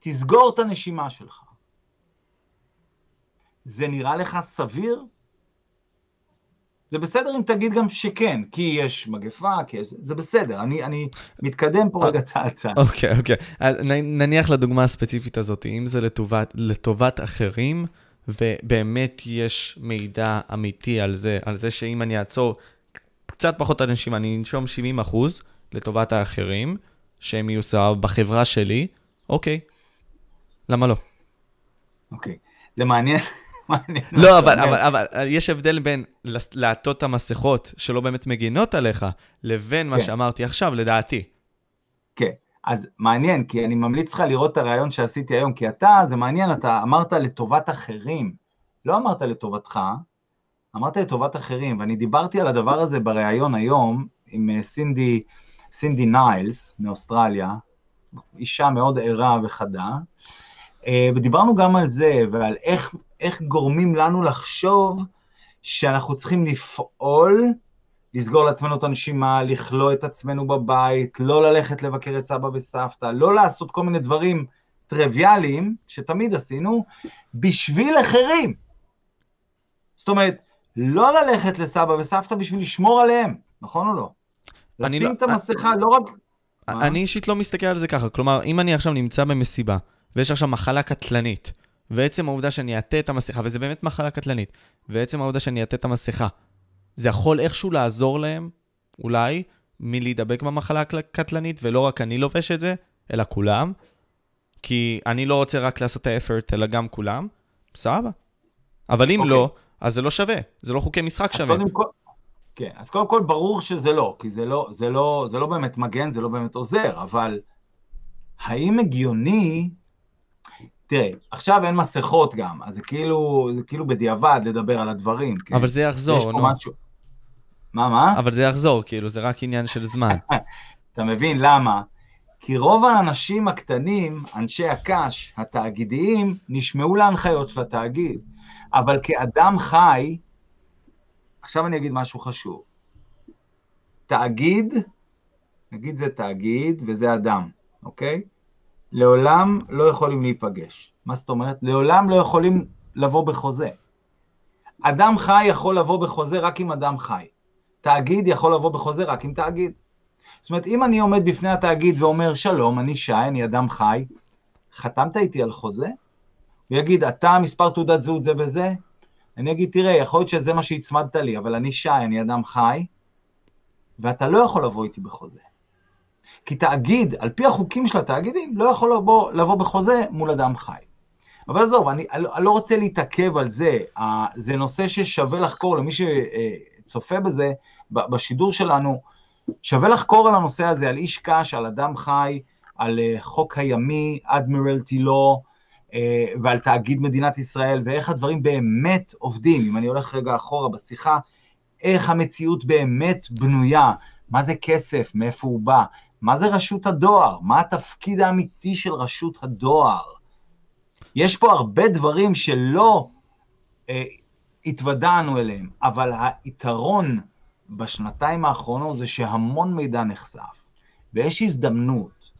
תסגור את הנשימה שלך. זה נראה לך סביר? זה בסדר אם תגיד גם שכן, כי יש מגפה, כי יש... זה בסדר, אני, אני מתקדם פה רגע צעד צעד. אוקיי, אוקיי. נניח לדוגמה הספציפית הזאת, אם זה לטובת, לטובת אחרים, ובאמת יש מידע אמיתי על זה, על זה שאם אני אעצור קצת פחות אנשים, אני אנשום 70 אחוז לטובת האחרים, שהם יהיו בחברה שלי, אוקיי. למה לא? אוקיי, זה מעניין. מה לא, אבל. אבל, אבל יש הבדל בין לעטות את המסכות שלא באמת מגינות עליך, לבין מה כן. שאמרתי עכשיו, לדעתי. כן, אז מעניין, כי אני ממליץ לך לראות את הרעיון שעשיתי היום, כי אתה, זה מעניין, אתה אמרת לטובת אחרים, לא אמרת לטובתך, אמרת לטובת אחרים, ואני דיברתי על הדבר הזה בריאיון היום עם אה, סינדי, סינדי ניילס מאוסטרליה, אישה מאוד ערה וחדה, אה, ודיברנו גם על זה, ועל איך, איך גורמים לנו לחשוב שאנחנו צריכים לפעול לסגור לעצמנו את הנשימה, לכלוא את עצמנו בבית, לא ללכת לבקר את סבא וסבתא, לא לעשות כל מיני דברים טריוויאליים, שתמיד עשינו, בשביל אחרים. זאת אומרת, לא ללכת לסבא וסבתא בשביל לשמור עליהם, נכון או לא? אני לשים לא- את המסכה, לא רק... אני אישית לא מסתכל על זה ככה, כלומר, אם אני עכשיו נמצא במסיבה, ויש עכשיו מחלה קטלנית, ועצם העובדה שאני אעטה את המסכה, וזה באמת מחלה קטלנית, ועצם העובדה שאני אעטה את המסכה, זה יכול איכשהו לעזור להם, אולי, מלהידבק במחלה הקטלנית, ולא רק אני לובש את זה, אלא כולם, כי אני לא רוצה רק לעשות את האפרט, אלא גם כולם, סבבה. אבל אם אוקיי. לא, אז זה לא שווה, זה לא חוקי משחק שווה. כל... כן, אז קודם כל ברור שזה לא, כי זה לא, זה לא, זה לא באמת מגן, זה לא באמת עוזר, אבל האם הגיוני... תראה, עכשיו אין מסכות גם, אז זה כאילו, זה כאילו בדיעבד לדבר על הדברים. כן? אבל זה יחזור, נו. משהו... מה, מה? אבל זה יחזור, כאילו, זה רק עניין של זמן. אתה מבין למה? כי רוב האנשים הקטנים, אנשי הקש, התאגידיים, נשמעו להנחיות של התאגיד. אבל כאדם חי, עכשיו אני אגיד משהו חשוב. תאגיד, נגיד זה תאגיד וזה אדם, אוקיי? לעולם לא יכולים להיפגש. מה זאת אומרת? לעולם לא יכולים לבוא בחוזה. אדם חי יכול לבוא בחוזה רק עם אדם חי. תאגיד יכול לבוא בחוזה רק עם תאגיד. זאת אומרת, אם אני עומד בפני התאגיד ואומר, שלום, אני שי, אני אדם חי, חתמת איתי על חוזה? הוא יגיד, אתה מספר תעודת זהות זה וזה? אני אגיד, תראה, יכול להיות שזה מה שהצמדת לי, אבל אני שי, אני אדם חי, ואתה לא יכול לבוא איתי בחוזה. כי תאגיד, על פי החוקים של התאגידים, לא יכול לבוא, לבוא בחוזה מול אדם חי. אבל עזוב, אני, אני לא- לא רוצה להתעכב על זה, זה נושא ששווה לחקור למי שצופה בזה, בשידור שלנו, שווה לחקור על הנושא הזה, על איש קש, על אדם חי, על אה, חוק הימי, אדמירלטי אה, ועל תאגיד מדינת ישראל, ואיך הדברים באמת עובדים. אם אני הולך רגע אחורה בשיחה, איך המציאות באמת בנויה, מה זה כסף, מאיפה הוא בא, מה זה רשות הדואר, מה התפקיד האמיתי של רשות הדואר. יש פה הרבה דברים שלא אה, התוודענו אליהם, אבל היתרון בשנתיים האחרונות זה שהמון מידע נחשף, ויש הזדמנות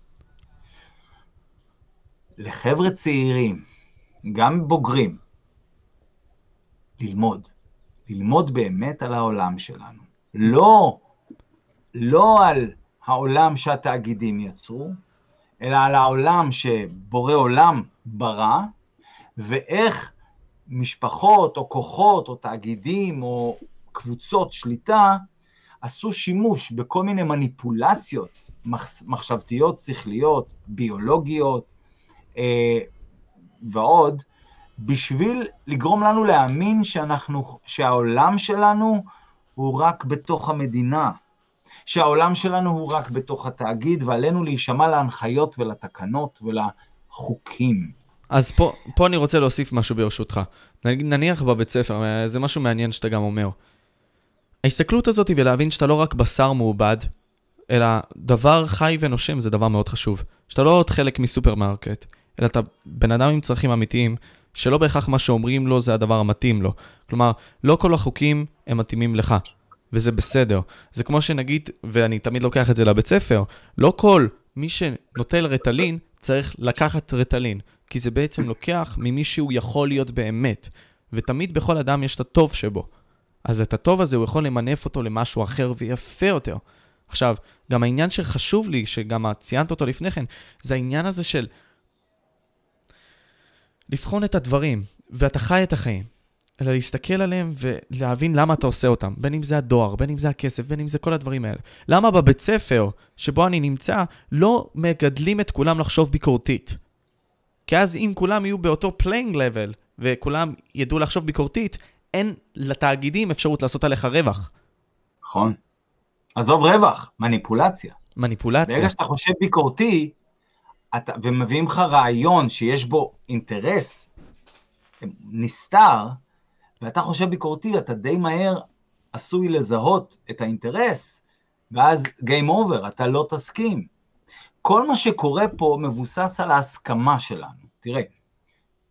לחבר'ה צעירים, גם בוגרים, ללמוד. ללמוד באמת על העולם שלנו. לא, לא על העולם שהתאגידים יצרו, אלא על העולם שבורא עולם ברא, ואיך משפחות או כוחות או תאגידים או קבוצות שליטה עשו שימוש בכל מיני מניפולציות מחש- מחשבתיות, שכליות, ביולוגיות אה, ועוד, בשביל לגרום לנו להאמין שאנחנו, שהעולם שלנו הוא רק בתוך המדינה, שהעולם שלנו הוא רק בתוך התאגיד, ועלינו להישמע להנחיות ולתקנות ולחוקים. אז פה, פה אני רוצה להוסיף משהו ברשותך. נניח בבית ספר, אה, זה משהו מעניין שאתה גם אומר. ההסתכלות הזאת ולהבין שאתה לא רק בשר מעובד, אלא דבר חי ונושם זה דבר מאוד חשוב. שאתה לא עוד חלק מסופרמרקט, אלא אתה בן אדם עם צרכים אמיתיים, שלא בהכרח מה שאומרים לו זה הדבר המתאים לו. כלומר, לא כל החוקים הם מתאימים לך, וזה בסדר. זה כמו שנגיד, ואני תמיד לוקח את זה לבית ספר, לא כל מי שנוטל רטלין צריך לקחת רטלין, כי זה בעצם לוקח ממי שהוא יכול להיות באמת. ותמיד בכל אדם יש את הטוב שבו. אז את הטוב הזה הוא יכול למנף אותו למשהו אחר ויפה יותר. עכשיו, גם העניין שחשוב לי, שגם ציינת אותו לפני כן, זה העניין הזה של לבחון את הדברים, ואתה חי את החיים, אלא להסתכל עליהם ולהבין למה אתה עושה אותם, בין אם זה הדואר, בין אם זה הכסף, בין אם זה כל הדברים האלה. למה בבית ספר שבו אני נמצא, לא מגדלים את כולם לחשוב ביקורתית? כי אז אם כולם יהיו באותו playing level, וכולם ידעו לחשוב ביקורתית, אין לתאגידים אפשרות לעשות עליך רווח. נכון. עזוב רווח, מניפולציה. מניפולציה. ברגע שאתה חושב ביקורתי, אתה, ומביאים לך רעיון שיש בו אינטרס נסתר, ואתה חושב ביקורתי, אתה די מהר עשוי לזהות את האינטרס, ואז Game Over, אתה לא תסכים. כל מה שקורה פה מבוסס על ההסכמה שלנו. תראה,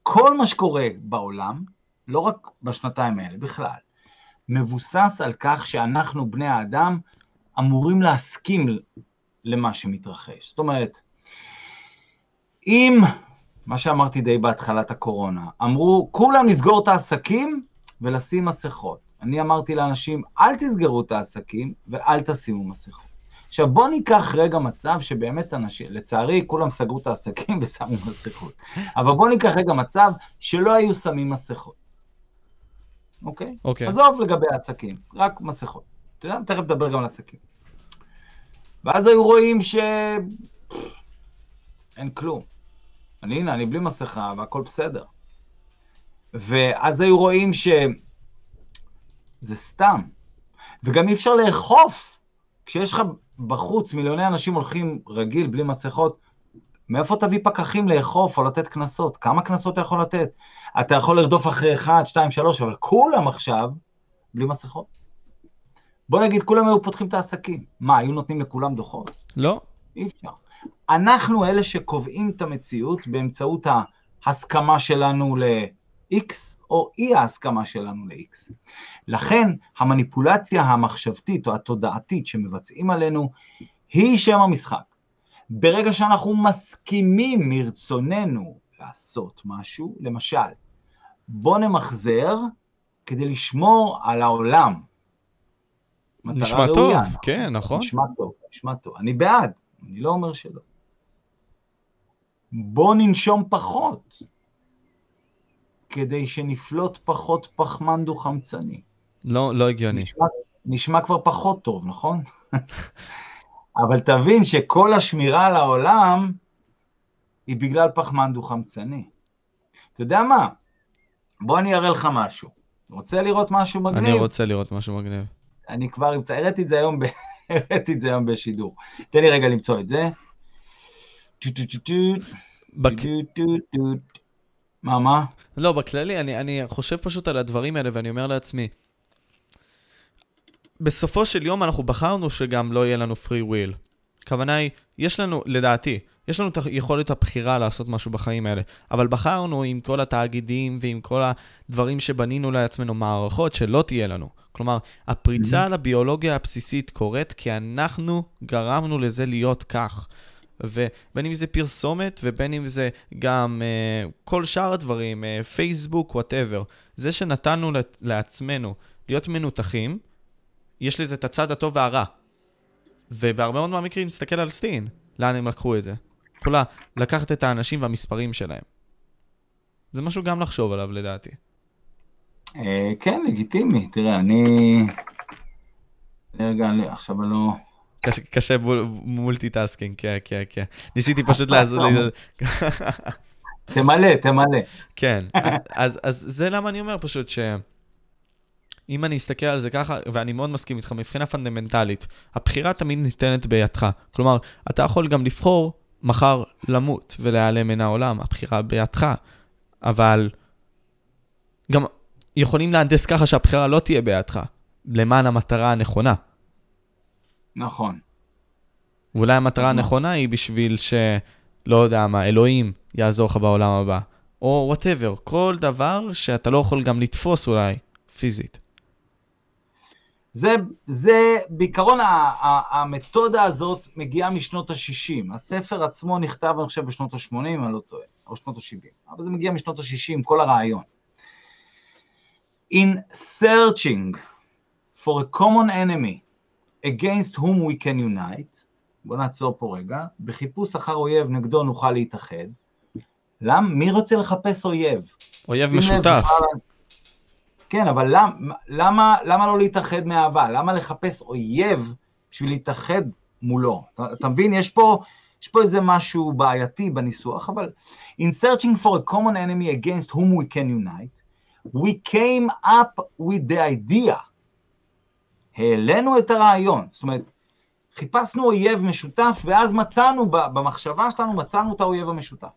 כל מה שקורה בעולם, לא רק בשנתיים האלה, בכלל, מבוסס על כך שאנחנו, בני האדם, אמורים להסכים למה שמתרחש. זאת אומרת, אם, מה שאמרתי די בהתחלת הקורונה, אמרו, כולם נסגור את העסקים ולשים מסכות. אני אמרתי לאנשים, אל תסגרו את העסקים ואל תשימו מסכות. עכשיו בוא ניקח רגע מצב שבאמת אנשים, לצערי כולם סגרו את העסקים ושמו מסכות, אבל בוא ניקח רגע מצב שלא היו שמים מסכות, אוקיי? אוקיי. עזוב לגבי העסקים, רק מסכות. אתה יודע, תכף נדבר גם על עסקים. ואז היו רואים ש... אין כלום. אני, הנה, אני בלי מסכה והכל בסדר. ואז היו רואים שזה סתם. וגם אי אפשר לאכוף. כשיש לך בחוץ מיליוני אנשים הולכים רגיל, בלי מסכות, מאיפה תביא פקחים לאכוף או לתת קנסות? כמה קנסות אתה יכול לתת? אתה יכול לרדוף אחרי 1, 2, 3, אבל כולם עכשיו בלי מסכות. בוא נגיד, כולם היו פותחים את העסקים. מה, היו נותנים לכולם דוחות? לא. אי אפשר. אנחנו אלה שקובעים את המציאות באמצעות ההסכמה שלנו ל-X או אי ההסכמה שלנו ל-X. לכן המניפולציה המחשבתית או התודעתית שמבצעים עלינו היא שם המשחק. ברגע שאנחנו מסכימים מרצוננו לעשות משהו, למשל, בוא נמחזר כדי לשמור על העולם. נשמע טוב, ראויה, כן, נכון. נשמע טוב, נשמע טוב. אני בעד, אני לא אומר שלא. בוא ננשום פחות, כדי שנפלוט פחות פחמן דו-חמצני. לא, לא הגיוני. נשמע, נשמע כבר פחות טוב, נכון? אבל תבין שכל השמירה על העולם היא בגלל פחמן דו-חמצני. אתה יודע מה? בוא אני אראה לך משהו. רוצה לראות משהו מגניב? אני רוצה לראות משהו מגניב. אני כבר אמצא, הראיתי את זה היום, ב... הראיתי את זה היום בשידור. תן לי רגע למצוא את זה. מה, מה? לא, בכללי, אני, אני חושב פשוט על הדברים האלה ואני אומר לעצמי, בסופו של יום אנחנו בחרנו שגם לא יהיה לנו free will. הכוונה היא, יש לנו, לדעתי, יש לנו את יכולת הבחירה לעשות משהו בחיים האלה, אבל בחרנו עם כל התאגידים ועם כל הדברים שבנינו לעצמנו מערכות שלא תהיה לנו. כלומר, הפריצה mm-hmm. לביולוגיה הבסיסית קורית כי אנחנו גרמנו לזה להיות כך. ובין אם זה פרסומת ובין אם זה גם uh, כל שאר הדברים, פייסבוק, uh, וואטאבר. זה שנתנו לעצמנו להיות מנותחים, יש לזה את הצד הטוב והרע. ובהרבה מאוד מהמקרים נסתכל על סטטיסטיקה, לאן הם לקחו את זה. יכולה לקחת את האנשים והמספרים שלהם. זה משהו גם לחשוב עליו לדעתי. אה, כן, לגיטימי. תראה, אני... רגע, עכשיו אני לא... קשה multitasking, כן, כן, כן. ניסיתי פשוט לעזור לי. תמלא, תמלא. כן, אז, אז זה למה אני אומר פשוט ש... אם אני אסתכל על זה ככה, ואני מאוד מסכים איתך, מבחינה פונדמנטלית, הבחירה תמיד ניתנת בידך. כלומר, אתה יכול גם לבחור מחר למות ולהיעלם מן העולם, הבחירה בידך, אבל גם יכולים להנדס ככה שהבחירה לא תהיה בידך, למען המטרה הנכונה. נכון. ואולי המטרה נכון. הנכונה היא בשביל ש... לא יודע מה, אלוהים יעזור לך בעולם הבא. או וואטאבר, כל דבר שאתה לא יכול גם לתפוס אולי, פיזית. זה, זה בעיקרון המתודה הזאת מגיעה משנות ה-60. הספר עצמו נכתב, אני חושב, בשנות ה-80, אני לא טועה, או שנות ה-70. אבל זה מגיע משנות ה-60, כל הרעיון. In searching for a common enemy against whom we can unite, בוא נעצור פה רגע, בחיפוש אחר אויב נגדו נוכל להתאחד. למה? מי רוצה לחפש אויב? אויב לב, משותף. כן, אבל למה, למה, למה לא להתאחד מאהבה? למה לחפש אויב בשביל להתאחד מולו? אתה, אתה מבין? יש פה, יש פה איזה משהו בעייתי בניסוח, אבל in searching for a common enemy against whom we can unite, we came up with the idea. העלינו את הרעיון. זאת אומרת, חיפשנו אויב משותף, ואז מצאנו, במחשבה שלנו, מצאנו את האויב המשותף.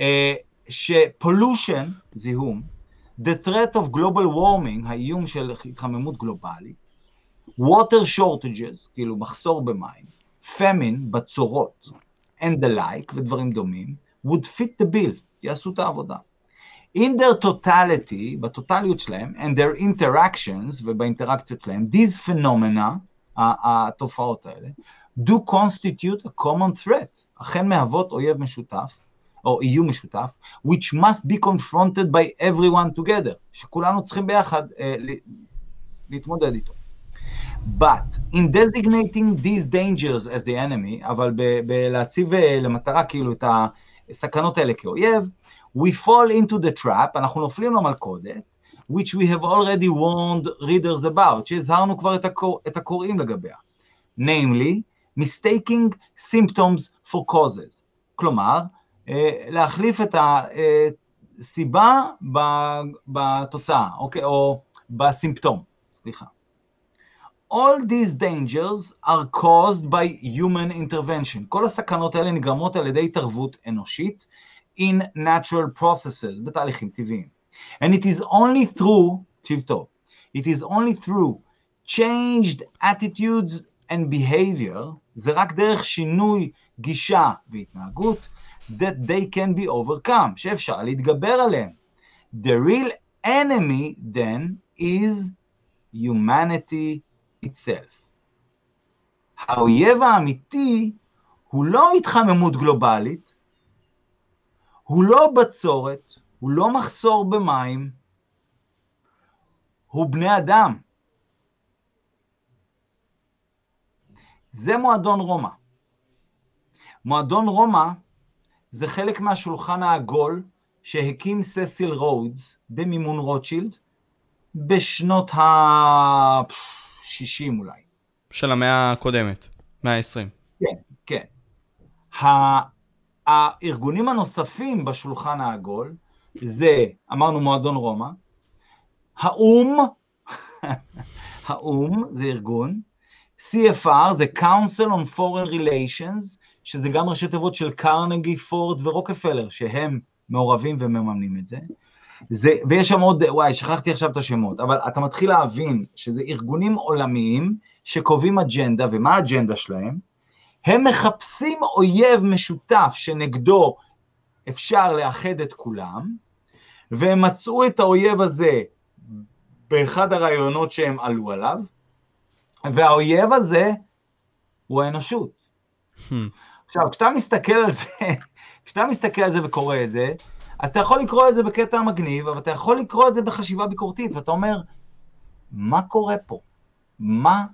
אה, שפולושן, זיהום, the threat of global warming, האיום של התחממות גלובלית, water shortages, כאילו מחסור במים, famine, בצורות, and the like, ודברים דומים, would fit the bill, יעשו את העבודה. In their totality, בטוטליות שלהם, and their interactions, ובאינטראקציות שלהם, these phenomena, ה- התופעות האלה, do constitute a common threat, אכן מהוות אויב משותף, או איום משותף, which must be confronted by everyone together, שכולנו צריכים ביחד אה, ל- להתמודד איתו. But in designating these dangers as the enemy, אבל ב- בלהציב אה, למטרה כאילו את הסכנות האלה כאויב, we fall into the trap, אנחנו נופלים למלכודת, which we have already warned readers about, שהזהרנו כבר את, הקור, את הקוראים לגביה. namely, mistaking symptoms for causes. כלומר, אה, להחליף את הסיבה ב- בתוצאה, אוקיי? או בסימפטום, סליחה. All these dangers are caused by human intervention. כל הסכנות האלה נגרמות על ידי התערבות אנושית in natural processes, בתהליכים טבעיים. And it is only through, תקשיב טוב, it is only through changed attitudes and behavior, זה רק דרך שינוי גישה והתנהגות, that they can be overcome, שאפשר להתגבר עליהם. The real enemy then is humanity itself. האויב האמיתי הוא לא התחממות גלובלית, הוא לא בצורת, הוא לא מחסור במים, הוא בני אדם. זה מועדון רומא. מועדון רומא זה חלק מהשולחן העגול שהקים ססיל רודס במימון רוטשילד בשנות ה-60 אולי. של המאה הקודמת, מאה ה-20. כן, כן. הארגונים הנוספים בשולחן העגול זה, אמרנו מועדון רומא, האו"ם, האו"ם זה ארגון, CFR זה Council on Foreign Relations, שזה גם ראשי תיבות של קרנגי, פורד ורוקפלר, שהם מעורבים ומממנים את זה. זה, ויש שם עוד, וואי, שכחתי עכשיו את השמות, אבל אתה מתחיל להבין שזה ארגונים עולמיים שקובעים אג'נדה, ומה האג'נדה שלהם? הם מחפשים אויב משותף שנגדו אפשר לאחד את כולם, והם מצאו את האויב הזה באחד הרעיונות שהם עלו עליו, והאויב הזה הוא האנושות. עכשיו, כשאתה מסתכל על זה, כשאתה מסתכל על זה וקורא את זה, אז אתה יכול לקרוא את זה בקטע מגניב, אבל אתה יכול לקרוא את זה בחשיבה ביקורתית, ואתה אומר, מה קורה פה? מה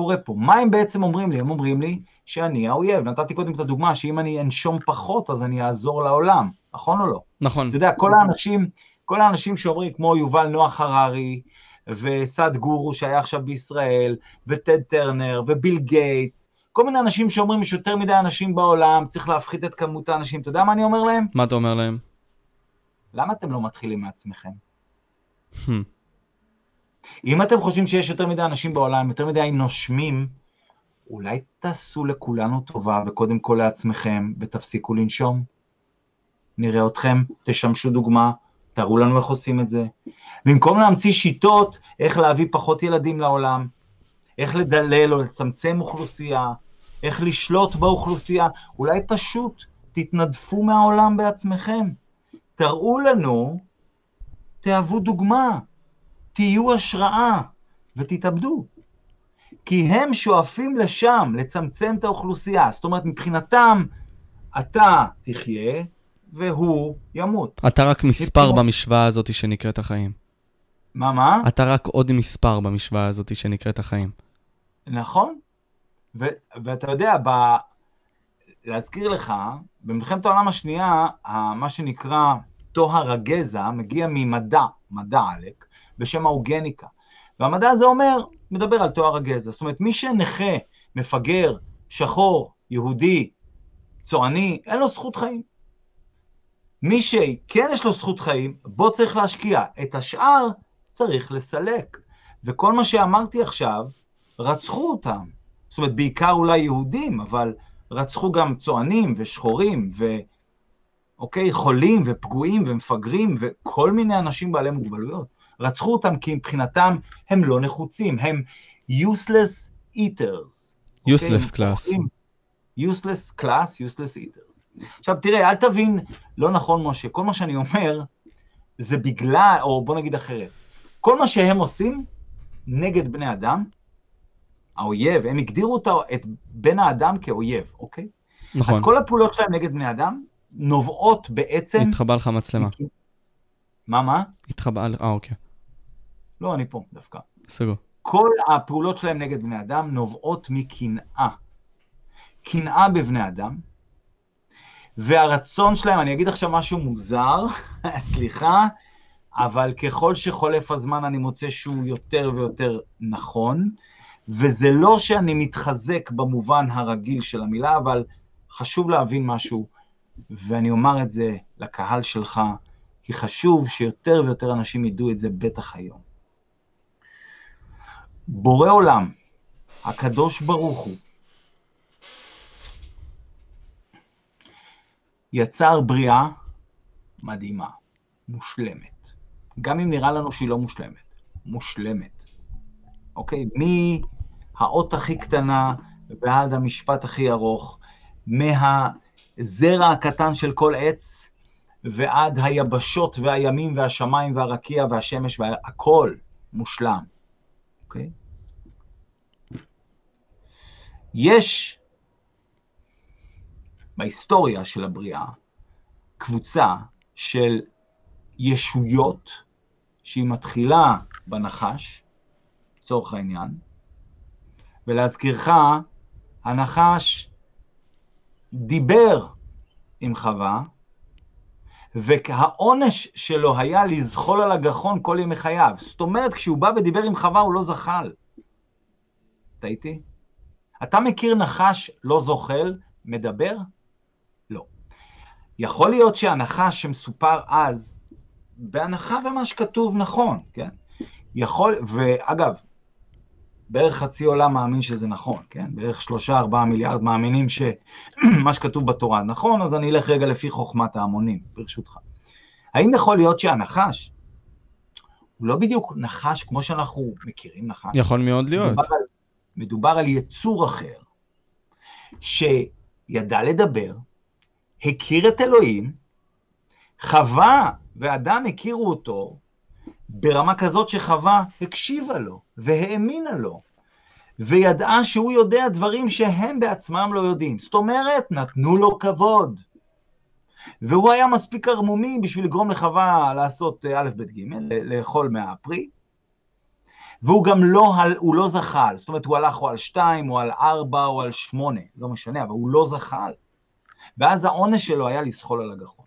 קורה פה? מה הם בעצם אומרים לי? הם אומרים לי שאני האויב. נתתי קודם את הדוגמה שאם אני אנשום פחות, אז אני אעזור לעולם, נכון או לא? נכון. אתה יודע, כל האנשים, כל האנשים שאומרים, כמו יובל נוח הררי, וסעד גורו שהיה עכשיו בישראל, וטד טרנר, וביל גייטס, כל מיני אנשים שאומרים, יש יותר מדי אנשים בעולם, צריך להפחית את כמות האנשים. אתה יודע מה אני אומר להם? מה אתה אומר להם? למה אתם לא מתחילים מעצמכם? אם אתם חושבים שיש יותר מדי אנשים בעולם, יותר מדי נושמים, אולי תעשו לכולנו טובה, וקודם כל לעצמכם, ותפסיקו לנשום. נראה אתכם, תשמשו דוגמה, תראו לנו איך עושים את זה. במקום להמציא שיטות איך להביא פחות ילדים לעולם, איך לדלל או לצמצם אוכלוסייה, איך לשלוט באוכלוסייה, אולי פשוט תתנדפו מהעולם בעצמכם. תראו לנו, תהוו דוגמה, תהיו השראה ותתאבדו. כי הם שואפים לשם, לצמצם את האוכלוסייה. זאת אומרת, מבחינתם, אתה תחיה והוא ימות. אתה רק מספר מבחינת- במשוואה הזאת שנקראת החיים. מה, מה? אתה רק עוד מספר במשוואה הזאת שנקראת החיים. נכון. ו- ואתה יודע, ב- להזכיר לך, במלחמת העולם השנייה, מה שנקרא טוהר הגזע מגיע ממדע, מדע עלק, בשם האוגניקה. והמדע הזה אומר, מדבר על טוהר הגזע. זאת אומרת, מי שנכה, מפגר, שחור, יהודי, צועני, אין לו זכות חיים. מי שכן יש לו זכות חיים, בו צריך להשקיע. את השאר צריך לסלק. וכל מה שאמרתי עכשיו, רצחו אותם. זאת אומרת, בעיקר אולי יהודים, אבל רצחו גם צוענים ושחורים, ו... אוקיי, חולים ופגועים ומפגרים וכל מיני אנשים בעלי מוגבלויות. רצחו אותם כי מבחינתם הם לא נחוצים, הם useless eaters. useless אוקיי? class. useless class, useless eaters. עכשיו תראה, אל תבין לא נכון, משה, כל מה שאני אומר זה בגלל, או בוא נגיד אחרת, כל מה שהם עושים נגד בני אדם, האויב, הם הגדירו אותה, את בן האדם כאויב, אוקיי? נכון. אז כל הפעולות שלהם נגד בני אדם נובעות בעצם... התחבא לך מצלמה. מה, מה? התחבא, אה, אוקיי. לא, אני פה דווקא. סגור. כל הפעולות שלהם נגד בני אדם נובעות מקנאה. קנאה בבני אדם, והרצון שלהם, אני אגיד עכשיו משהו מוזר, סליחה, אבל ככל שחולף הזמן אני מוצא שהוא יותר ויותר נכון, וזה לא שאני מתחזק במובן הרגיל של המילה, אבל חשוב להבין משהו, ואני אומר את זה לקהל שלך, כי חשוב שיותר ויותר אנשים ידעו את זה בטח היום. בורא עולם, הקדוש ברוך הוא, יצר בריאה מדהימה, מושלמת. גם אם נראה לנו שהיא לא מושלמת, מושלמת. אוקיי? מהאות הכי קטנה ועד המשפט הכי ארוך, מהזרע הקטן של כל עץ ועד היבשות והימים והשמיים והרקיע והשמש והכל מושלם. אוקיי? יש בהיסטוריה של הבריאה קבוצה של ישויות שהיא מתחילה בנחש, לצורך העניין, ולהזכירך, הנחש דיבר עם חווה, והעונש שלו היה לזחול על הגחון כל ימי חייו. זאת אומרת, כשהוא בא ודיבר עם חווה, הוא לא זחל. איתי? אתה מכיר נחש לא זוחל, מדבר? לא. יכול להיות שהנחש שמסופר אז, בהנחה ומה שכתוב נכון, כן? יכול, ואגב, בערך חצי עולם מאמין שזה נכון, כן? בערך שלושה, ארבעה מיליארד מאמינים שמה שכתוב בתורה נכון, אז אני אלך רגע לפי חוכמת ההמונים, ברשותך. האם יכול להיות שהנחש הוא לא בדיוק נחש כמו שאנחנו מכירים נחש? יכול מאוד להיות. מדובר על, מדובר על יצור אחר, שידע לדבר, הכיר את אלוהים, חווה ואדם הכירו אותו ברמה כזאת שחווה הקשיבה לו והאמינה לו, וידעה שהוא יודע דברים שהם בעצמם לא יודעים. זאת אומרת, נתנו לו כבוד. והוא היה מספיק ערמומי בשביל לגרום לחווה לעשות א', ב', ג', לאכול מהפרי, והוא גם לא, הוא לא זחל, זאת אומרת, הוא הלך או על שתיים, או על ארבע, או על שמונה, לא משנה, אבל הוא לא זחל. ואז העונש שלו היה לזחול על הגחון.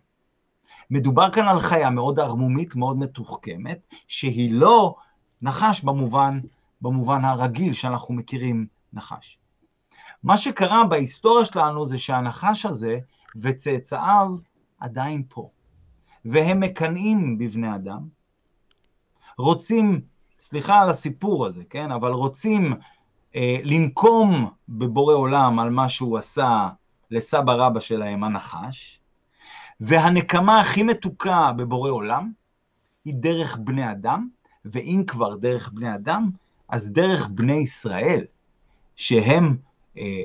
מדובר כאן על חיה מאוד ערמומית, מאוד מתוחכמת, שהיא לא נחש במובן, במובן הרגיל שאנחנו מכירים נחש. מה שקרה בהיסטוריה שלנו זה שהנחש הזה וצאצאיו עדיין פה, והם מקנאים בבני אדם, רוצים, סליחה על הסיפור הזה, כן, אבל רוצים אה, לנקום בבורא עולם על מה שהוא עשה לסבא רבא שלהם הנחש, והנקמה הכי מתוקה בבורא עולם היא דרך בני אדם, ואם כבר דרך בני אדם, אז דרך בני ישראל, שהם אה,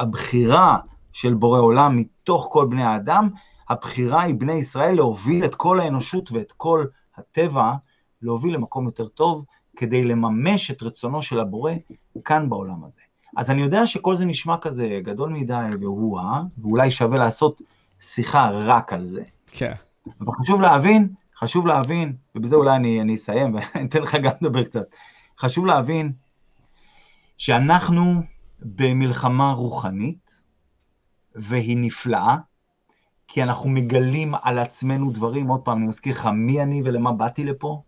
הבחירה של בורא עולם מתוך כל בני האדם, הבחירה היא בני ישראל להוביל את כל האנושות ואת כל הטבע, להוביל למקום יותר טוב, כדי לממש את רצונו של הבורא כאן בעולם הזה. אז אני יודע שכל זה נשמע כזה גדול מדי והוא ואולי שווה לעשות שיחה רק על זה. כן. אבל חשוב להבין, חשוב להבין, ובזה אולי אני, אני אסיים ואני אתן לך גם לדבר קצת, חשוב להבין שאנחנו במלחמה רוחנית, והיא נפלאה, כי אנחנו מגלים על עצמנו דברים, עוד פעם, אני מזכיר לך, מי אני ולמה באתי לפה?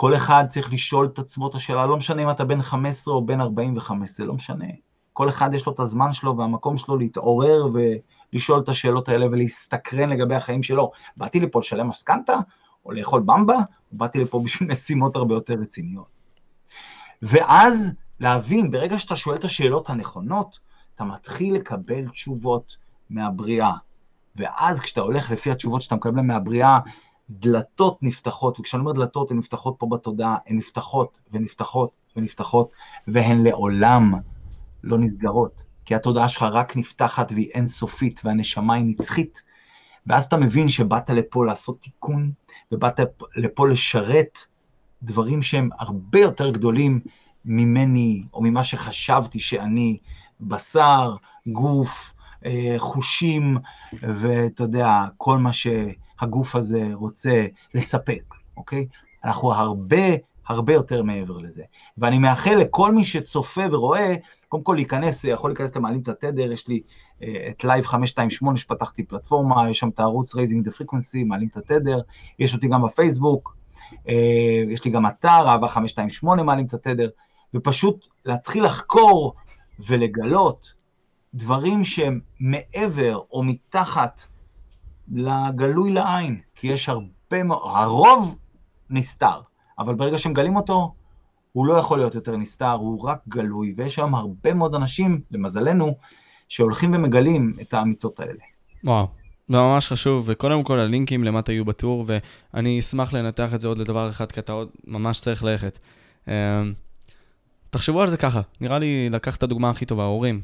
כל אחד צריך לשאול את עצמו את השאלה, לא משנה אם אתה בן 15 או בן 45, זה לא משנה. כל אחד יש לו את הזמן שלו והמקום שלו להתעורר ולשאול את השאלות האלה ולהסתקרן לגבי החיים שלו. באתי לפה לשלם משכנתה, או לאכול במבה, או באתי לפה בשביל משימות הרבה יותר רציניות. ואז להבין, ברגע שאתה שואל את השאלות הנכונות, אתה מתחיל לקבל תשובות מהבריאה. ואז כשאתה הולך לפי התשובות שאתה מקבל מהבריאה, דלתות נפתחות, וכשאני אומר דלתות, הן נפתחות פה בתודעה, הן נפתחות ונפתחות ונפתחות, והן לעולם לא נסגרות. כי התודעה שלך רק נפתחת והיא אינסופית, והנשמה היא נצחית. ואז אתה מבין שבאת לפה לעשות תיקון, ובאת לפה לשרת דברים שהם הרבה יותר גדולים ממני, או ממה שחשבתי שאני, בשר, גוף, אה, חושים, ואתה יודע, כל מה שהגוף הזה רוצה לספק, אוקיי? אנחנו הרבה הרבה יותר מעבר לזה. ואני מאחל לכל מי שצופה ורואה, קודם כל להיכנס, יכול להיכנס למעלים את התדר, יש לי uh, את Live 528 שפתחתי פלטפורמה, יש שם את הערוץ Raising the Frequency, מעלים את התדר, יש אותי גם בפייסבוק, uh, יש לי גם אתר, אהבה 528 מעלים את התדר, ופשוט להתחיל לחקור ולגלות דברים שהם מעבר או מתחת לגלוי לעין, כי יש הרבה מאוד, הרוב נסתר, אבל ברגע שמגלים אותו, הוא לא יכול להיות יותר נסתר, הוא רק גלוי, ויש היום הרבה מאוד אנשים, למזלנו, שהולכים ומגלים את האמיתות האלה. וואו, זה ממש חשוב, וקודם כל הלינקים למטה יהיו בטור, ואני אשמח לנתח את זה עוד לדבר אחד, כי אתה עוד ממש צריך ללכת. אמ, תחשבו על זה ככה, נראה לי לקח את הדוגמה הכי טובה, הורים.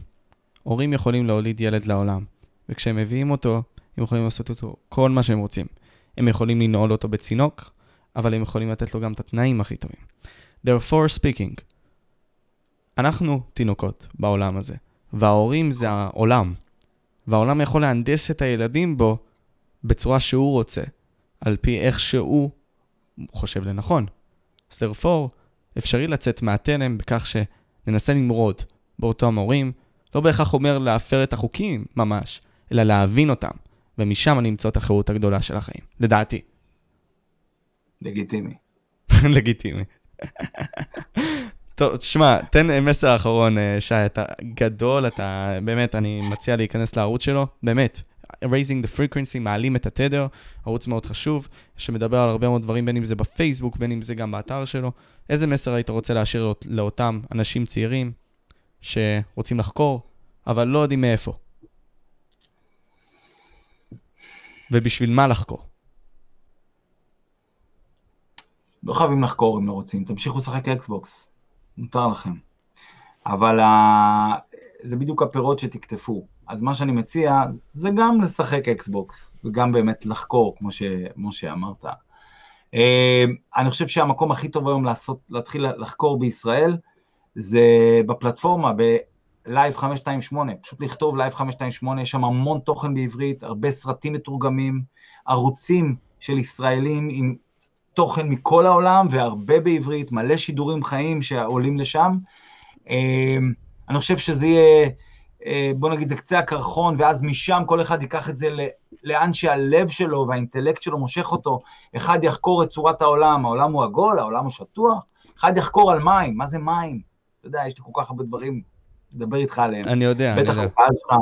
הורים יכולים להוליד ילד לעולם, וכשהם מביאים אותו, הם יכולים לעשות אותו כל מה שהם רוצים. הם יכולים לנעול אותו בצינוק, אבל הם יכולים לתת לו גם את התנאים הכי טובים. therefore speaking, אנחנו תינוקות בעולם הזה, וההורים זה העולם, והעולם יכול להנדס את הילדים בו בצורה שהוא רוצה, על פי איך שהוא חושב לנכון. אז therefore, אפשרי לצאת מהתלם בכך שננסה למרוד באותם הורים, לא בהכרח אומר להפר את החוקים ממש, אלא להבין אותם, ומשם למצוא את החירות הגדולה של החיים, לדעתי. לגיטימי. לגיטימי. טוב, תשמע, תן מסר אחרון, אה, שי, אתה גדול, אתה באמת, אני מציע להיכנס לערוץ שלו, באמת. raising the frequency, מעלים את התדר, ערוץ מאוד חשוב, שמדבר על הרבה מאוד דברים, בין אם זה בפייסבוק, בין אם זה גם באתר שלו. איזה מסר היית רוצה להשאיר לאותם אנשים צעירים שרוצים לחקור, אבל לא יודעים מאיפה? ובשביל מה לחקור? לא חייבים לחקור אם לא רוצים, תמשיכו לשחק אקסבוקס, מותר לכם. אבל ה... זה בדיוק הפירות שתקטפו. אז מה שאני מציע, זה גם לשחק אקסבוקס, וגם באמת לחקור, כמו, ש... כמו שאמרת. אה, אני חושב שהמקום הכי טוב היום לעשות, להתחיל לחקור בישראל, זה בפלטפורמה, ב Live 528, פשוט לכתוב Live 528, יש שם המון תוכן בעברית, הרבה סרטים מתורגמים, ערוצים של ישראלים עם תוכן מכל העולם והרבה בעברית, מלא שידורים חיים שעולים לשם. אמ, אני חושב שזה יהיה, אה, בוא נגיד, זה קצה הקרחון, ואז משם כל אחד ייקח את זה לאן שהלב שלו והאינטלקט שלו מושך אותו. אחד יחקור את צורת העולם, העולם הוא עגול, העולם הוא שטוח. אחד יחקור על מים, מה זה מים? אתה יודע, יש לי כל כך הרבה דברים לדבר איתך עליהם. אני יודע, אני יודע. בטח הקהל שלך.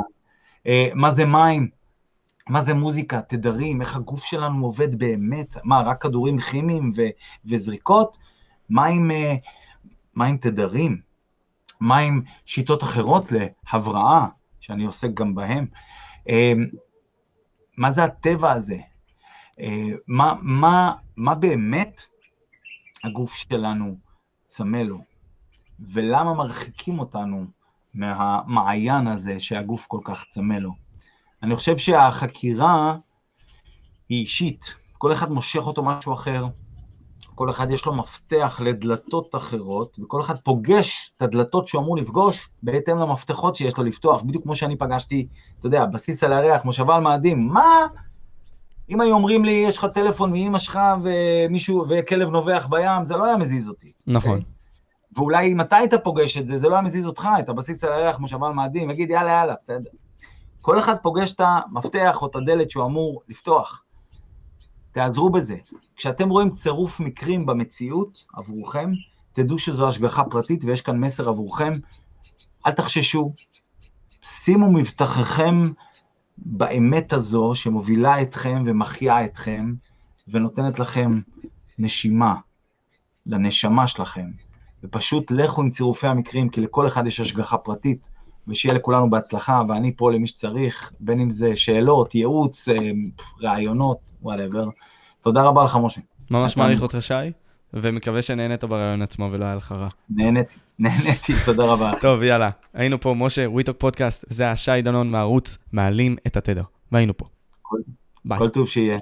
אה, מה זה מים? מה זה מוזיקה, תדרים, איך הגוף שלנו עובד באמת, מה, רק כדורים כימיים ו- וזריקות? מה עם, מה עם תדרים? מה עם שיטות אחרות להבראה, שאני עוסק גם בהן? אה, מה זה הטבע הזה? אה, מה, מה, מה באמת הגוף שלנו צמא לו? ולמה מרחיקים אותנו מהמעיין הזה שהגוף כל כך צמא לו? אני חושב שהחקירה היא אישית, כל אחד מושך אותו משהו אחר, כל אחד יש לו מפתח לדלתות אחרות, וכל אחד פוגש את הדלתות שהוא אמור לפגוש בהתאם למפתחות שיש לו לפתוח, בדיוק כמו שאני פגשתי, אתה יודע, בסיס על הירח, מושבה על מאדים, מה? אם היו אומרים לי, יש לך טלפון מאמא שלך ומישהו, וכלב נובח בים, זה לא היה מזיז אותי. נכון. אוקיי? ואולי אם אתה היית פוגש את זה, זה לא היה מזיז אותך, את הבסיס על הירח, מושבה על מאדים, יגיד, יאללה, יאללה, בסדר. כל אחד פוגש את המפתח או את הדלת שהוא אמור לפתוח. תעזרו בזה. כשאתם רואים צירוף מקרים במציאות עבורכם, תדעו שזו השגחה פרטית ויש כאן מסר עבורכם. אל תחששו, שימו מבטחכם באמת הזו שמובילה אתכם ומחיה אתכם ונותנת לכם נשימה לנשמה שלכם. ופשוט לכו עם צירופי המקרים, כי לכל אחד יש השגחה פרטית, ושיהיה לכולנו בהצלחה, ואני פה למי שצריך, בין אם זה שאלות, ייעוץ, אה, רעיונות, whatever. תודה רבה לך, משה. ממש מעריך אותך, שי, ומקווה שנהנית בריאיון עצמו ולא היה לך רע. נהניתי, נהניתי, תודה רבה. טוב, יאללה. היינו פה, משה, We Talk פודקאסט, זה שי דנון מהערוץ, מעלים את התדר. והיינו פה. ביי. כל טוב שיהיה.